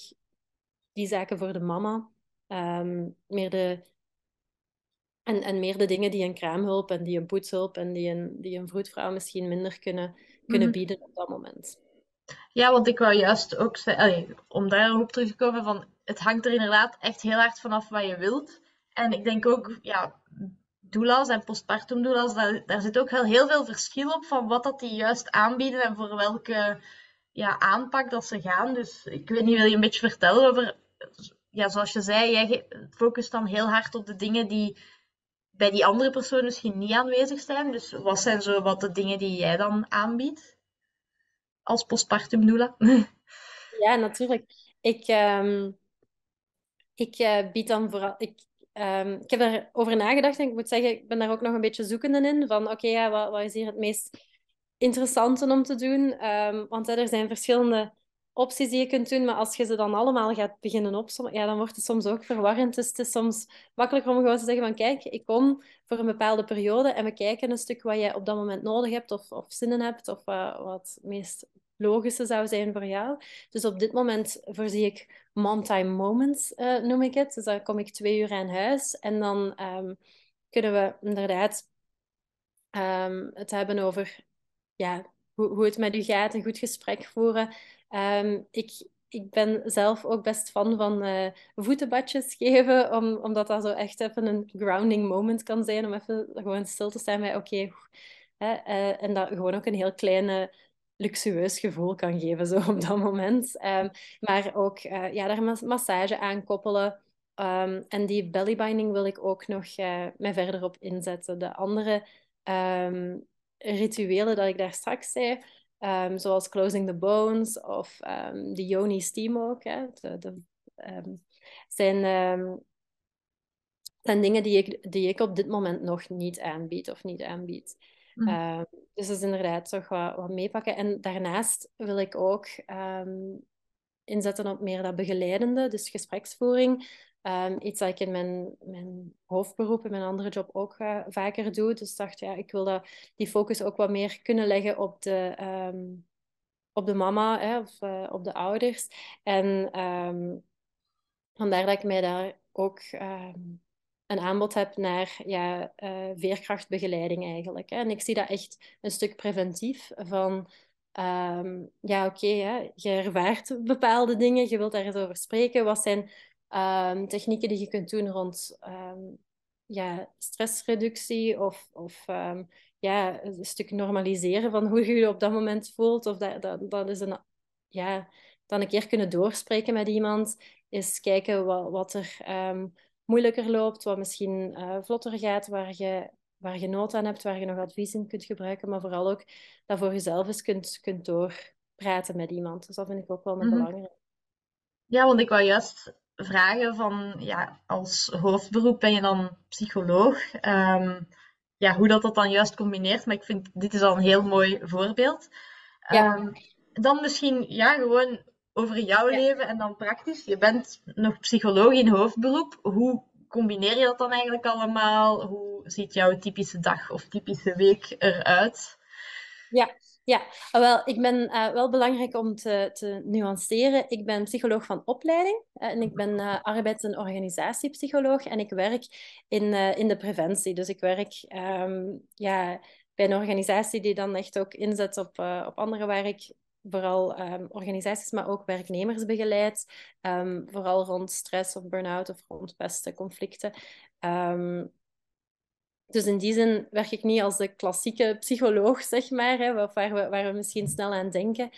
die zaken voor de mama. Ehm, meer de, en, en meer de dingen die een kraamhulp en die een poetshulp en die een, die een vroedvrouw misschien minder kunnen, kunnen Mhm. bieden op dat moment. Ja, want ik wou juist ook zeggen, om daarop terug te komen, van, het hangt er inderdaad echt heel hard vanaf wat je wilt. En ik denk ook, ja, doulas en postpartum doulas, daar, daar zit ook heel, heel veel verschil op van wat dat die juist aanbieden en voor welke ja, aanpak dat ze gaan. Dus ik weet niet, wil je een beetje vertellen over, ja, zoals je zei, jij focust dan heel hard op de dingen die bij die andere persoon misschien niet aanwezig zijn. Dus wat zijn zo wat de dingen die jij dan aanbiedt als postpartum doula? Ja, natuurlijk. Ik, ehm, ik eh, bied dan vooral. Ik, ehm, ik heb daarover nagedacht en ik moet zeggen, ik ben daar ook nog een beetje zoekende in. Van oké, ja, wat, wat is hier het meest interessante om te doen? Ehm, want er zijn verschillende opties die je kunt doen, maar als je ze dan allemaal gaat beginnen opzommen, ja, dan wordt het soms ook verwarrend. Dus het is soms makkelijker om gewoon te zeggen van kijk, ik kom voor een bepaalde periode en we kijken een stuk wat jij op dat moment nodig hebt of, of zinnen hebt of eh, wat het meest logische zou zijn voor jou. Dus op dit moment voorzie ik mom-time moments, eh, noem ik het. Dus dan kom ik twee uur aan huis en dan ehm, kunnen we inderdaad ehm, het hebben over ja, hoe, hoe het met u gaat, een goed gesprek voeren. Ehm, ik, ik ben zelf ook best fan van eh, voetenbadjes geven, om, omdat dat zo echt even een grounding moment kan zijn, om even gewoon stil te staan bij, oké? Uh, en dat gewoon ook een heel kleine luxueus gevoel kan geven zo op dat moment. Um, maar ook uh, ja, daar massage aan koppelen. Um, en die bellybinding wil ik ook nog uh, mij verder op inzetten. De andere rituelen dat ik daar straks zei, zoals closing the bones of de yoni steam ook, hè, de, de, zijn, zijn dingen die ik, die ik op dit moment nog niet aanbied of niet aanbied. Mm. dus dat is inderdaad toch wat, wat meepakken. En daarnaast wil ik ook um, inzetten op meer dat begeleidende, dus gespreksvoering. Um, iets dat ik in mijn, mijn hoofdberoep, in mijn andere job ook uh, vaker doe. Dus dacht, ja, ik wil dat, die focus ook wat meer kunnen leggen op de, um, op de mama hè, of uh, op de ouders. En um, vandaar dat ik mij daar ook een aanbod heb naar ja, uh, veerkrachtbegeleiding eigenlijk. Hè. En ik zie dat echt een stuk preventief van... ja, oké, okay, je ervaart bepaalde dingen, je wilt daar eens over spreken. Wat zijn um, technieken die je kunt doen rond um, ja, stressreductie of, of um, ja, een stuk normaliseren van hoe je je op dat moment voelt. Of dat, dat, dat is een, ja, dan een keer kunnen doorspreken met iemand. Is kijken wat, wat er moeilijker loopt, wat misschien uh, vlotter gaat, waar je, waar je nood aan hebt, waar je nog advies in kunt gebruiken. Maar vooral ook dat voor jezelf eens kunt, kunt doorpraten met iemand. Dus dat vind ik ook wel een mm belangrijk. Ja, want ik wou juist vragen van, ja, als hoofdberoep ben je dan psycholoog. Um, ja, hoe dat dat dan juist combineert. Maar ik vind, dit is al een heel mooi voorbeeld. Ja. Um, dan misschien, ja, gewoon over jouw leven en dan praktisch. Je bent nog psycholoog in hoofdberoep. Hoe combineer je dat dan eigenlijk allemaal? Hoe ziet jouw typische dag of typische week eruit? Ja, ja, ah, wel, ik ben uh, wel belangrijk om te, te, nuanceren. Ik ben psycholoog van opleiding en ik ben uh, arbeids- en organisatiepsycholoog en ik werk in, in de preventie. Dus ik werk um, ja, bij een organisatie die dan echt ook inzet op, op anderen waar vooral um, organisaties, maar ook werknemers begeleid. Um, vooral rond stress of burn-out of rond pesten, conflicten. Dus in die zin werk ik niet als de klassieke psycholoog, zeg maar, hè, waar, we, waar we misschien snel aan denken.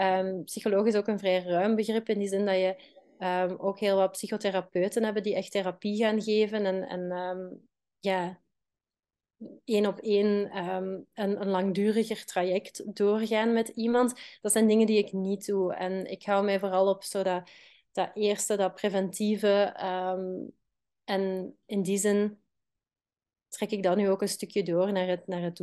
Um, psycholoog is ook een vrij ruim begrip in die zin dat je um, ook heel wat psychotherapeuten hebben die echt therapie gaan geven en, en um, ja, één op één een, een langduriger traject doorgaan met iemand. Dat zijn dingen die ik niet doe. En ik hou mij vooral op zo dat, dat eerste, dat preventieve. en in die zin trek ik dat nu ook een stukje door naar het, naar het?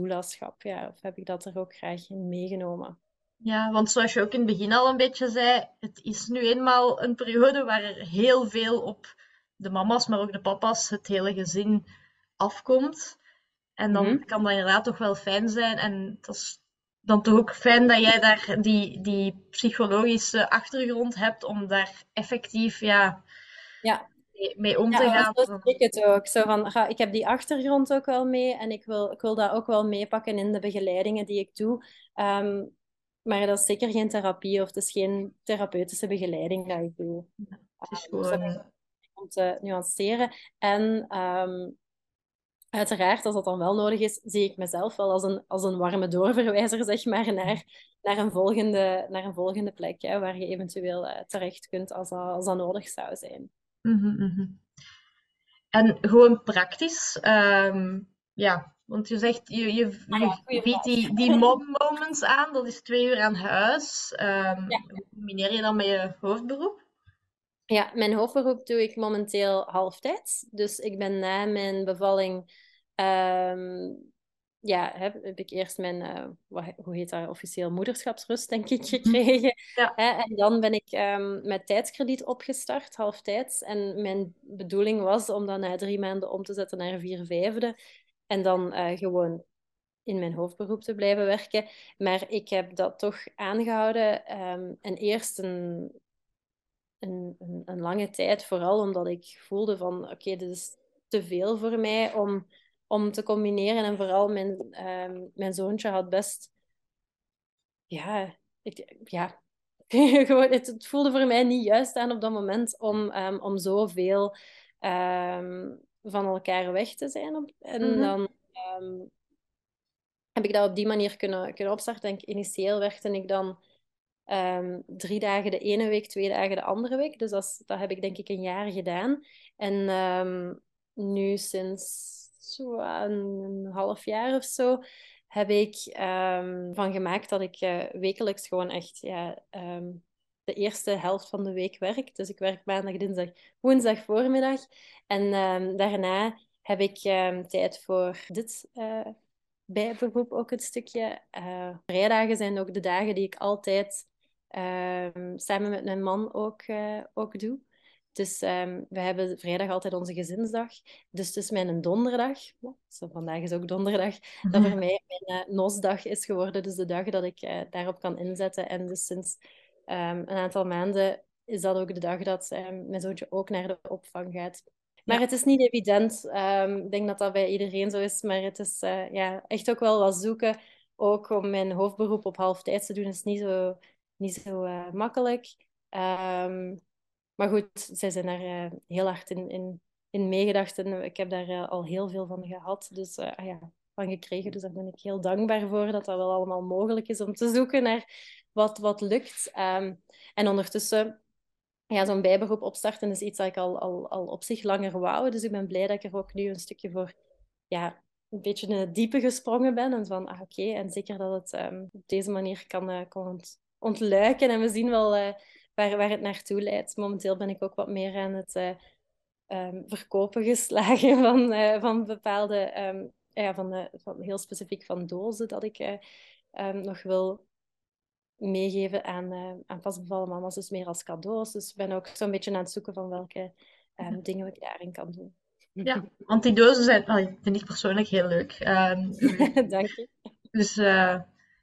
Ja, of heb ik dat er ook graag in meegenomen? Ja, want zoals je ook in het begin al een beetje zei, het is nu eenmaal een periode waar er heel veel op de mama's, maar ook de papa's, het hele gezin afkomt. En dan mhm. kan dat inderdaad toch wel fijn zijn. En dat is dan toch ook fijn dat jij daar die, die psychologische achtergrond hebt om daar effectief ja, ja mee om te ja, gaan. Zo ik het ook. Zo van, ga, ik heb die achtergrond ook wel mee en ik wil, ik wil dat ook wel meepakken in de begeleidingen die ik doe. Um, maar dat is zeker geen therapie of het is geen therapeutische begeleiding dat ik doe. het is ehm, gewoon... om te nuanceren. En um, uiteraard, als dat dan wel nodig is, zie ik mezelf wel als een, als een warme doorverwijzer, zeg maar, naar, naar, een, volgende, naar een volgende plek, hè, waar je eventueel uh, terecht kunt als dat, als dat nodig zou zijn. Mhm. En gewoon praktisch, ehm, ja, want je zegt, je, je, ah biedt die, die mom moments aan, dat is twee uur aan huis. Um, Hoe combineer je dan met je hoofdberoep? Ja, mijn hoofdberoep doe ik momenteel halftijds. Dus ik ben na mijn bevalling ehm, ja, heb, heb ik eerst mijn, uh, wat, hoe heet dat officieel, moederschapsrust, denk ik, mhm. gekregen. Ja. En dan ben ik um, met tijdskrediet opgestart, halftijds. En mijn bedoeling was om dan na drie maanden om te zetten naar vier vijfde. En dan uh, gewoon in mijn hoofdberoep te blijven werken. Maar ik heb dat toch aangehouden. Um, en eerst een, een, een, een, lange tijd, vooral omdat ik voelde van, oké, okay, dit is te veel voor mij om om te combineren. En vooral mijn, uh, mijn zoontje had best... Ja, ik, ja. Gewoon, het, het, voelde voor mij niet juist aan op dat moment om, um, om zoveel um, van elkaar weg te zijn. En mm -hmm. dan... heb ik dat op die manier kunnen, kunnen opstarten. En initieel werkte ik dan um, drie dagen de ene week, twee dagen de andere week. Dus dat, dat heb ik denk ik een jaar gedaan. En um, nu sinds zo een half jaar of zo heb ik um, van gemaakt dat ik uh, wekelijks gewoon echt ja, de eerste helft van de week werk. Dus ik werk maandag, dinsdag, woensdag voormiddag. En daarna heb ik tijd voor dit uh, bijberoep ook een stukje. Vrijdagen zijn ook de dagen die ik altijd samen met mijn man ook, ook doe. Dus um, we hebben vrijdag altijd onze gezinsdag. Dus het is mijn donderdag, zo vandaag is ook donderdag, dat voor mij mijn uh, nosdag is geworden. Dus de dag dat ik uh, daarop kan inzetten. En dus sinds um, een aantal maanden is dat ook de dag dat mijn zoontje ook naar de opvang gaat. Maar het is niet evident. Ik denk dat dat bij iedereen zo is. Maar het is uh, ja, echt ook wel wat zoeken. Ook om mijn hoofdberoep op half tijd te doen is niet zo, niet zo makkelijk. Um, maar goed, zij zijn daar uh, heel hard in, in, in meegedacht. En ik heb daar al heel veel van gehad. Dus ah ja, van gekregen. Dus daar ben ik heel dankbaar voor dat dat wel allemaal mogelijk is om te zoeken naar wat, wat lukt. Um, en ondertussen ja, zo'n bijberoep opstarten is iets dat ik al, al, al op zich langer wou. Dus ik ben blij dat ik er ook nu een stukje voor ja, een beetje in het diepe gesprongen ben. En van, ah, oké, en zeker dat het um, op deze manier kan, kan ontluiken. En we zien wel waar, waar het naartoe leidt. Momenteel ben ik ook wat meer aan het uh, um, verkopen geslagen van, van bepaalde, um, ja, van, van heel specifiek van dozen dat ik nog wil meegeven aan, aan pasbevallen mama's, dus meer als cadeaus. Dus ik ben ook zo'n beetje aan het zoeken van welke um, dingen ik daarin kan doen. Ja, want die dozen zijn, oh, vind ik persoonlijk heel leuk. Dank je. Dus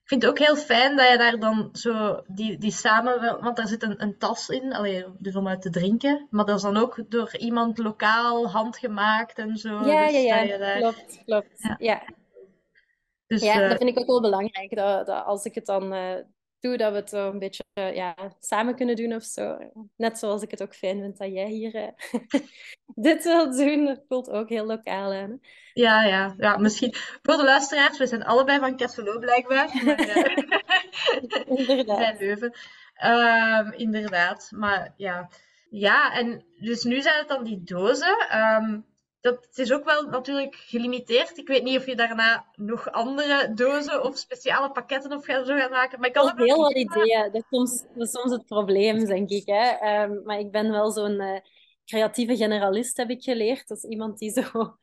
ik vind het ook heel fijn dat je daar dan zo die, die samen, want daar zit een, een tas in, allee, dus om uit te drinken, maar dat is dan ook door iemand lokaal handgemaakt en zo. Ja, dus ja, ja, daar... klopt, klopt. Ja. ja. Dus, ja, uh, dat vind ik ook wel belangrijk, dat, dat als ik het dan uh, toe dat we het een beetje uh, ja, samen kunnen doen of zo. Net zoals ik het ook fijn vind dat jij hier uh, dit wilt doen. Het voelt ook heel lokaal aan. Ja, ja, ja, misschien voor de luisteraars, we zijn allebei van Kesselo blijkbaar. Maar, uh, inderdaad. zijn Leuven. Um, inderdaad, maar ja. Ja, en dus nu zijn het dan die dozen. Um, dat het is ook wel natuurlijk gelimiteerd. Ik weet niet of je daarna nog andere dozen of speciale pakketten of zo gaat maken. Maar ik kan heel wat ideeën. Dat is, soms, dat is soms het probleem, denk ik. Hè? Um, maar ik ben wel zo'n uh, creatieve generalist, heb ik geleerd. Dat is iemand die zo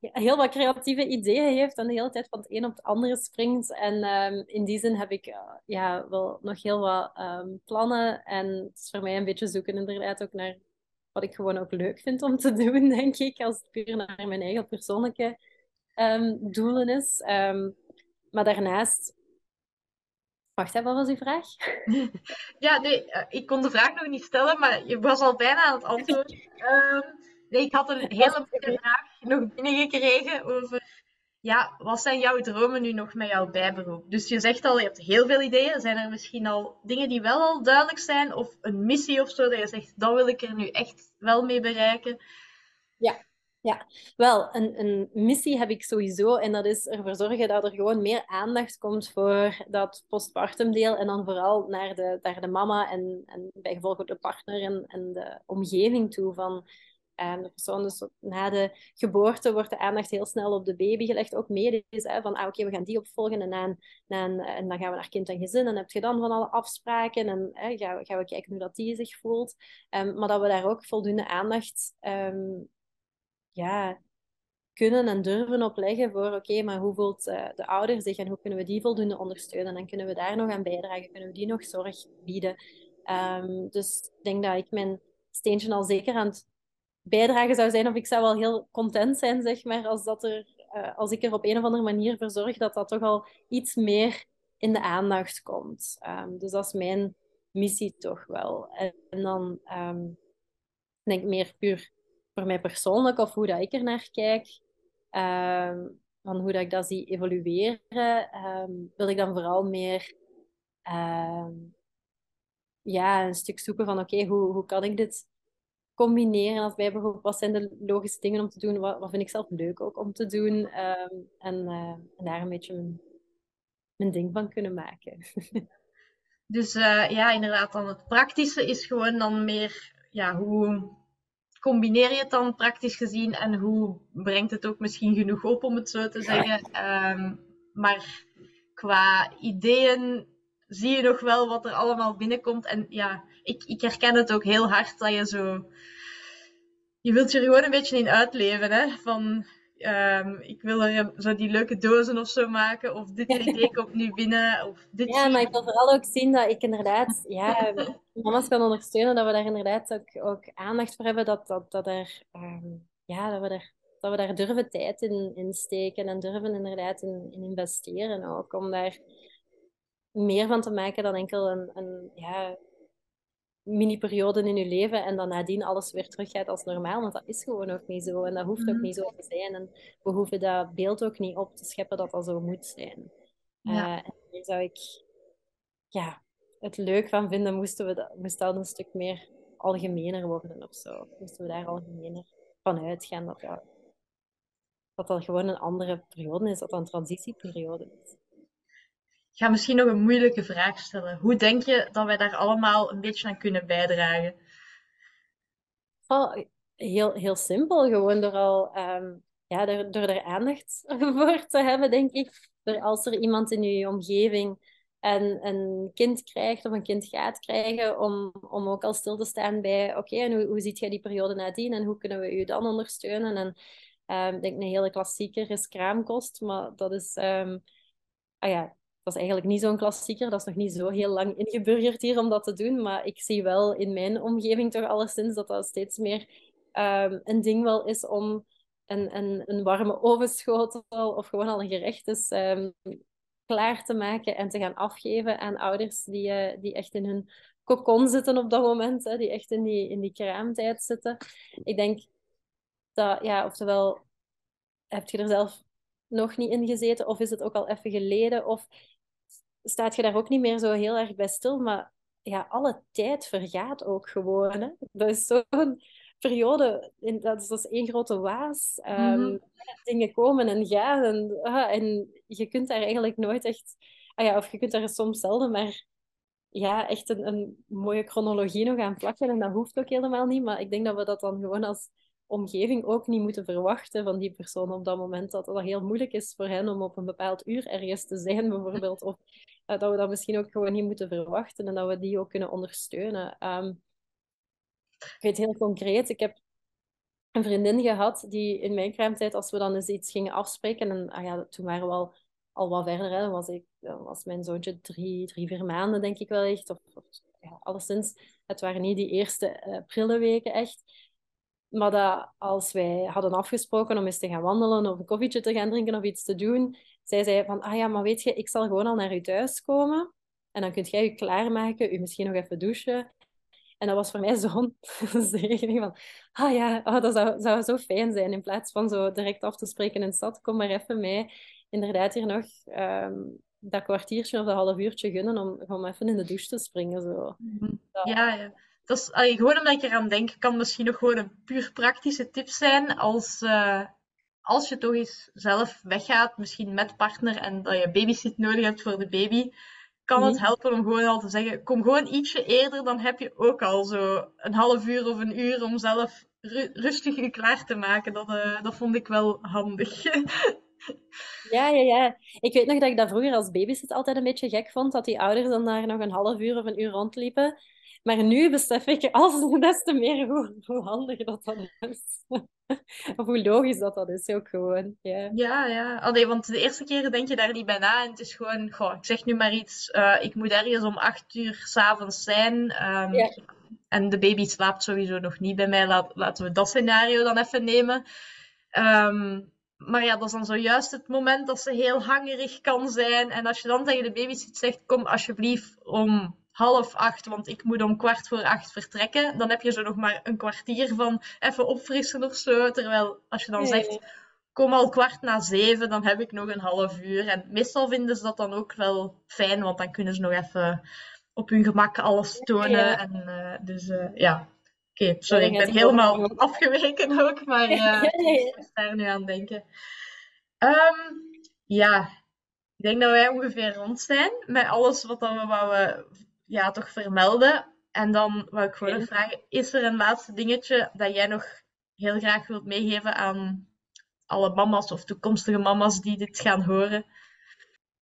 heel wat creatieve ideeën heeft en de hele tijd van het een op het andere springt. En um, in die zin heb ik uh, ja, wel nog heel wat um, plannen. En het is voor mij een beetje zoeken inderdaad ook naar wat ik gewoon ook leuk vind om te doen, denk ik, als het puur naar mijn eigen persoonlijke um, doelen is. Um, maar daarnaast. Wacht, hè, wat was uw vraag? Ja, nee, eh, ik kon de vraag nog niet stellen, maar je was al bijna aan het antwoorden. Um, nee, ik had een hele mooie vraag nog binnengekregen over ja, wat zijn jouw dromen nu nog met jouw bijberoep? Dus je zegt al, je hebt heel veel ideeën. Zijn er misschien al dingen die wel al duidelijk zijn? Of een missie of zo, dat je zegt, dat wil ik er nu echt wel mee bereiken? Ja, ja. wel, een, een missie heb ik sowieso. En dat is ervoor zorgen dat er gewoon meer aandacht komt voor dat postpartum deel. En dan vooral naar de, naar de mama en, en bij gevolg ook de partner en, en de omgeving toe. Van, en de persoon dus na de geboorte wordt de aandacht heel snel op de baby gelegd, ook medisch. Hè, van ah, oké, we gaan die opvolgen en, en dan gaan we naar kind en gezin. En heb je dan van alle afspraken en hè, gaan, we, gaan we kijken hoe dat die zich voelt. Um, maar dat we daar ook voldoende aandacht um, ja, kunnen en durven op leggen voor oké, maar hoe voelt uh, de ouder zich en hoe kunnen we die voldoende ondersteunen en kunnen we daar nog aan bijdragen, kunnen we die nog zorg bieden. Um, dus ik denk dat ik mijn steentje al zeker aan het bijdrage zou zijn. Of ik zou wel heel content zijn, zeg maar, als, dat er, uh, als ik er op een of andere manier voor zorg dat dat toch al iets meer in de aandacht komt. Um, dus dat is mijn missie toch wel. En, dan um, denk ik meer puur voor mij persoonlijk of hoe dat ik er naar kijk. Um, van hoe dat ik dat zie evolueren, wil ik dan vooral meer ja, een stuk zoeken van oké, hoe, hoe kan ik dit combineren als bijberoep? Wat zijn de logische dingen om te doen? Wat, wat vind ik zelf leuk ook om te doen? Um, en, uh, en, daar een beetje mijn mijn ding van kunnen maken. Dus uh, ja, inderdaad, dan het praktische is gewoon dan meer, ja, hoe combineer je het dan praktisch gezien en hoe brengt het ook misschien genoeg op, om het zo te zeggen. Um, maar qua ideeën zie je nog wel wat er allemaal binnenkomt. En ja, ik, ik herken het ook heel hard dat je zo... Je wilt je er gewoon een beetje in uitleven, hè. Van, um, ik wil er zo die leuke dozen of zo maken. Of dit idee komt nu binnen. Of dit ja, maar ik wil vooral ook zien dat ik inderdaad... Ja, mama's kan ondersteunen. Dat we daar inderdaad ook, ook aandacht voor hebben. Dat, dat, dat, er, um, ja, dat we er dat we daar durven tijd in, in steken en durven inderdaad in, in investeren ook. Om daar meer van te maken dan enkel een, een ja, mini-periode in je leven en dan nadien alles weer teruggaat als normaal. Want dat is gewoon ook niet zo en dat hoeft ook mhm. niet zo te zijn. En we hoeven dat beeld ook niet op te scheppen dat dat zo moet zijn. Ja. Uh, en daar zou ik ja, het leuk van vinden, moesten we dat, moest dat een stuk meer algemener worden of zo. Moesten we daar algemener van uitgaan dat dat, dat, dat gewoon een andere periode is, dat dat een transitieperiode is. Ga misschien nog een moeilijke vraag stellen. Hoe denk je dat wij daar allemaal een beetje aan kunnen bijdragen? Oh, heel, heel simpel, gewoon door al um, ja, door, er aandacht voor te hebben, denk ik. Als er iemand in je omgeving een, een kind krijgt of een kind gaat krijgen, om, om ook al stil te staan bij, oké, en hoe, hoe ziet jij die periode nadien en hoe kunnen we u dan ondersteunen? En um, ik denk een hele klassieker is kraamkost, maar dat is, um, ah ja, dat is eigenlijk niet zo'n klassieker. Dat is nog niet zo heel lang ingeburgerd hier om dat te doen. Maar ik zie wel in mijn omgeving toch alleszins dat dat steeds meer um, een ding wel is om een, een, een warme ovenschotel of gewoon al een gerecht is um, klaar te maken en te gaan afgeven aan ouders die, uh, die echt in hun kokon zitten op dat moment. Hè, die echt in die, in die kraamtijd zitten. Ik denk dat, ja, oftewel, heb je er zelf nog niet in gezeten? Of is het ook al even geleden? Of staat je daar ook niet meer zo heel erg bij stil? Maar ja, alle tijd vergaat ook gewoon. Hè? Dat is zo'n periode, in, dat, is, dat is één grote waas. Um, Dingen komen en gaan. En, ah, en je kunt daar eigenlijk nooit echt... Ah ja, of je kunt daar soms zelden maar ja, echt een, een mooie chronologie nog aan plakken. En dat hoeft ook helemaal niet. Maar ik denk dat we dat dan gewoon als omgeving ook niet moeten verwachten van die persoon op dat moment. Dat het heel moeilijk is voor hen om op een bepaald uur ergens te zijn, bijvoorbeeld. Of uh, dat we dat misschien ook gewoon niet moeten verwachten en dat we die ook kunnen ondersteunen. Um, ik weet heel concreet, ik heb een vriendin gehad die in mijn kraamtijd, als we dan eens iets gingen afspreken, en ah ja, toen waren we al, al wat verder, hè, dan was, ik, dan was mijn zoontje drie, drie, vier maanden, denk ik wel echt. Of, of ja, alleszins, het waren niet die eerste uh, prille weken echt. Maar dat als wij hadden afgesproken om eens te gaan wandelen of een koffietje te gaan drinken of iets te doen, zij zei van, ah ja, maar weet je, ik zal gewoon al naar u thuis komen en dan kunt jij je klaarmaken, u misschien nog even douchen. En dat was voor mij zo'n zegening van, ah ja, oh, dat zou, zou zo fijn zijn. In plaats van zo direct af te spreken in de stad, kom maar even mij inderdaad hier nog um, dat kwartiertje of dat half uurtje gunnen om, om even in de douche te springen. Zo. Mhm. Ja, ja dat is, allee, gewoon omdat ik eraan denk, kan misschien nog gewoon een puur praktische tip zijn. Als, uh, als je toch eens zelf weggaat, misschien met partner, en dat je babysit nodig hebt voor de baby, kan het mhm. helpen om gewoon al te zeggen, kom gewoon ietsje eerder, dan heb je ook al zo een half uur of een uur om zelf ru rustig je klaar te maken. Dat, uh, dat vond ik wel handig. Ja, ja, ja. Ik weet nog dat ik dat vroeger als babysit altijd een beetje gek vond, dat die ouders dan daar nog een half uur of een uur rondliepen. Maar nu besef ik als des te meer hoe, hoe handig dat dan is. of hoe logisch dat dat is ook gewoon. Ja, ja. ja. Allee, want de eerste keren denk je daar niet bij na. En het is gewoon, goh, ik zeg nu maar iets. Uh, ik moet ergens om acht uur s'avonds zijn. Um, ja. En de baby slaapt sowieso nog niet bij mij. Laat, laten we dat scenario dan even nemen. Um, maar ja, dat is dan zojuist het moment dat ze heel hangerig kan zijn. En als je dan tegen de baby zegt, kom alsjeblieft om half acht, want ik moet om kwart voor acht vertrekken. Dan heb je zo nog maar een kwartier van even opfrissen of zo. Terwijl als je dan zegt, kom al kwart na zeven, dan heb ik nog een half uur. En meestal vinden ze dat dan ook wel fijn, want dan kunnen ze nog even op hun gemak alles tonen. En, uh, dus uh, ja, oké, sorry, ik ben helemaal afgeweken ook, maar uh, ik moet daar nu aan denken. Um, ja, Ik denk dat wij ongeveer rond zijn met alles wat we wouden ja, toch vermelden. En dan wou ik gewoon nog vragen, is er een laatste dingetje dat jij nog heel graag wilt meegeven aan alle mama's of toekomstige mama's die dit gaan horen?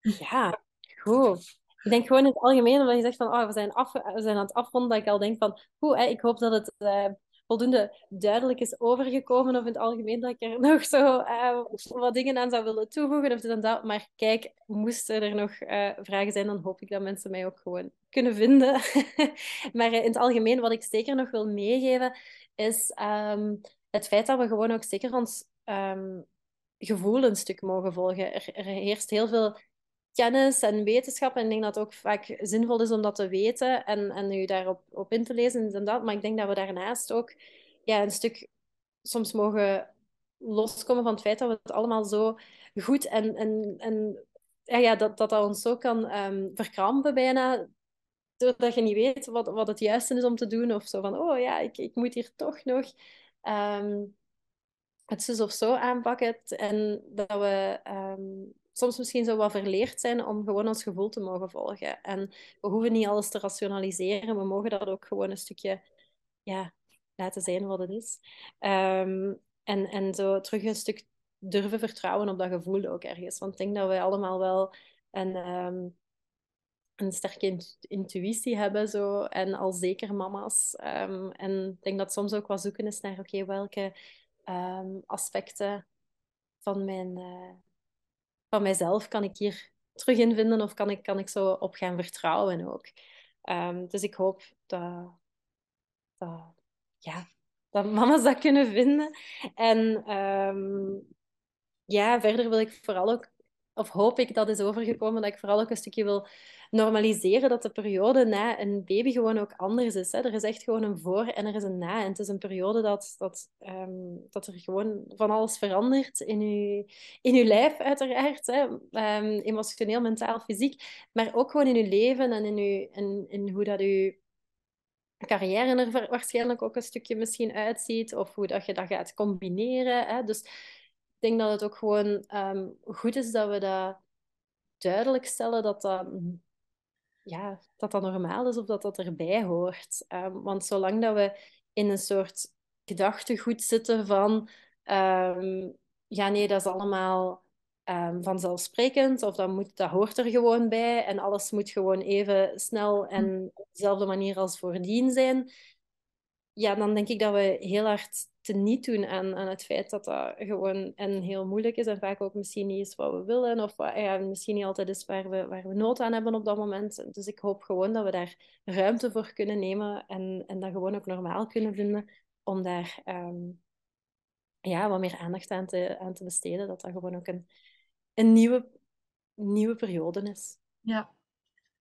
Ja, goed. Ik denk gewoon in het algemeen, omdat je zegt van oh, we, zijn af, we zijn aan het afronden, dat ik al denk van hoe, ik hoop dat het uh, voldoende duidelijk is overgekomen of in het algemeen dat ik er nog zo uh, wat dingen aan zou willen toevoegen of dit en dat. Maar kijk, moesten er nog uh, vragen zijn, dan hoop ik dat mensen mij ook gewoon kunnen vinden. maar in het algemeen, wat ik zeker nog wil meegeven, is um, het feit dat we gewoon ook zeker ons um, gevoel een stuk mogen volgen. Er, er heerst heel veel kennis en wetenschap. En ik denk dat het ook vaak zinvol is om dat te weten en, en u daarop op in te lezen en dat. Maar ik denk dat we daarnaast ook ja, een stuk soms mogen loskomen van het feit dat we het allemaal zo goed en, en, en ja, ja, dat, dat dat ons zo kan um, verkrampen bijna. Doordat je niet weet wat, wat het juiste is om te doen. Of zo van, oh ja, ik, ik moet hier toch nog um, het zus of zo aanpakken. En dat we um, soms misschien zo wat verleerd zijn om gewoon ons gevoel te mogen volgen. En we hoeven niet alles te rationaliseren, we mogen dat ook gewoon een stukje ja, laten zijn wat het is. Um, en, en zo terug een stuk durven vertrouwen op dat gevoel ook ergens. Want ik denk dat we allemaal wel een, een sterke intuïtie hebben, zo, en al zeker mama's. Um, en ik denk dat soms ook wat zoeken is naar, oké, welke aspecten van mijn, uh, van mijzelf kan ik hier terug in vinden of kan ik, kan ik zo op gaan vertrouwen ook. Um, dus ik hoop dat, dat, ja, dat mama's dat kunnen vinden. En ja, verder wil ik vooral ook, of hoop ik dat is overgekomen, dat ik vooral ook een stukje wil normaliseren dat de periode na een baby gewoon ook anders is. Hè. Er is echt gewoon een voor en er is een na. En het is een periode dat, dat, um, dat er gewoon van alles verandert in je, in uw lijf, uiteraard. Hè. Um, emotioneel, mentaal, fysiek. Maar ook gewoon in uw leven en in, uw, in, in hoe dat uw carrière er waarschijnlijk ook een stukje misschien uitziet. Of hoe dat je dat gaat combineren. Hè. Dus ik denk dat het ook gewoon um, goed is dat we dat duidelijk stellen dat dat ja, dat dat normaal is of dat dat erbij hoort. Um, want zolang dat we in een soort gedachtegoed zitten van... Um, ja, nee, dat is allemaal um, vanzelfsprekend of dat, moet, dat hoort er gewoon bij en alles moet gewoon even snel en op dezelfde manier als voordien zijn. Ja, dan denk ik dat we heel hard niet doen aan, aan het feit dat dat gewoon en heel moeilijk is en vaak ook misschien niet is wat we willen of wat, misschien niet altijd is waar we, waar we nood aan hebben op dat moment. Dus ik hoop gewoon dat we daar ruimte voor kunnen nemen en, en dat gewoon ook normaal kunnen vinden om daar um, ja, wat meer aandacht aan te, aan te besteden. Dat dat gewoon ook een, een nieuwe, nieuwe periode is. Ja,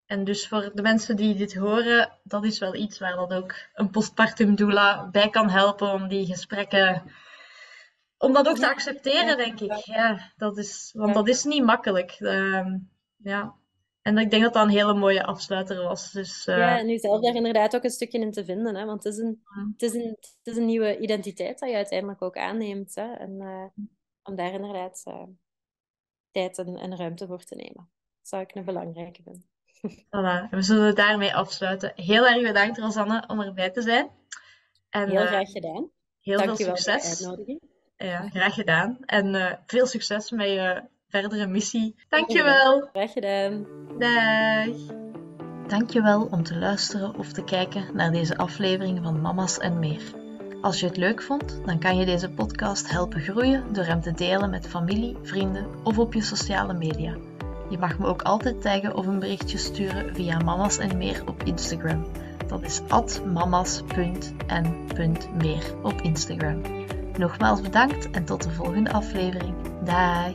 en dus voor de mensen die dit horen, dat is wel iets waar dat ook een postpartum doula bij kan helpen om die gesprekken, om dat ook te accepteren, denk ik. Ja, dat is, want dat is niet makkelijk. Uh, ja. En ik denk dat dat een hele mooie afsluiter was. Dus, uh... Ja, en nu zelf daar inderdaad ook een stukje in te vinden. Hè? Want het is, een, het, is een, het is een nieuwe identiteit dat je uiteindelijk ook aanneemt. Hè? En uh, om daar inderdaad uh, tijd en, en ruimte voor te nemen. Dat zou ik een belangrijke vinden. Voilà, we zullen daarmee afsluiten. Heel erg bedankt, Rosanne, om erbij te zijn. En, heel uh, graag gedaan. Heel veel succes. Voor. Ja, graag gedaan. En uh, veel succes met je verdere missie. Dankjewel. Graag gedaan. Dag. Dankjewel om te luisteren of te kijken naar deze aflevering van Mama's en meer. Als je het leuk vond, dan kan je deze podcast helpen groeien door hem te delen met familie, vrienden of op je sociale media. Je mag me ook altijd taggen of een berichtje sturen via Mamas en Meer op Instagram. Dat is mamas.en.meer op Instagram. Nogmaals bedankt en tot de volgende aflevering. Dag!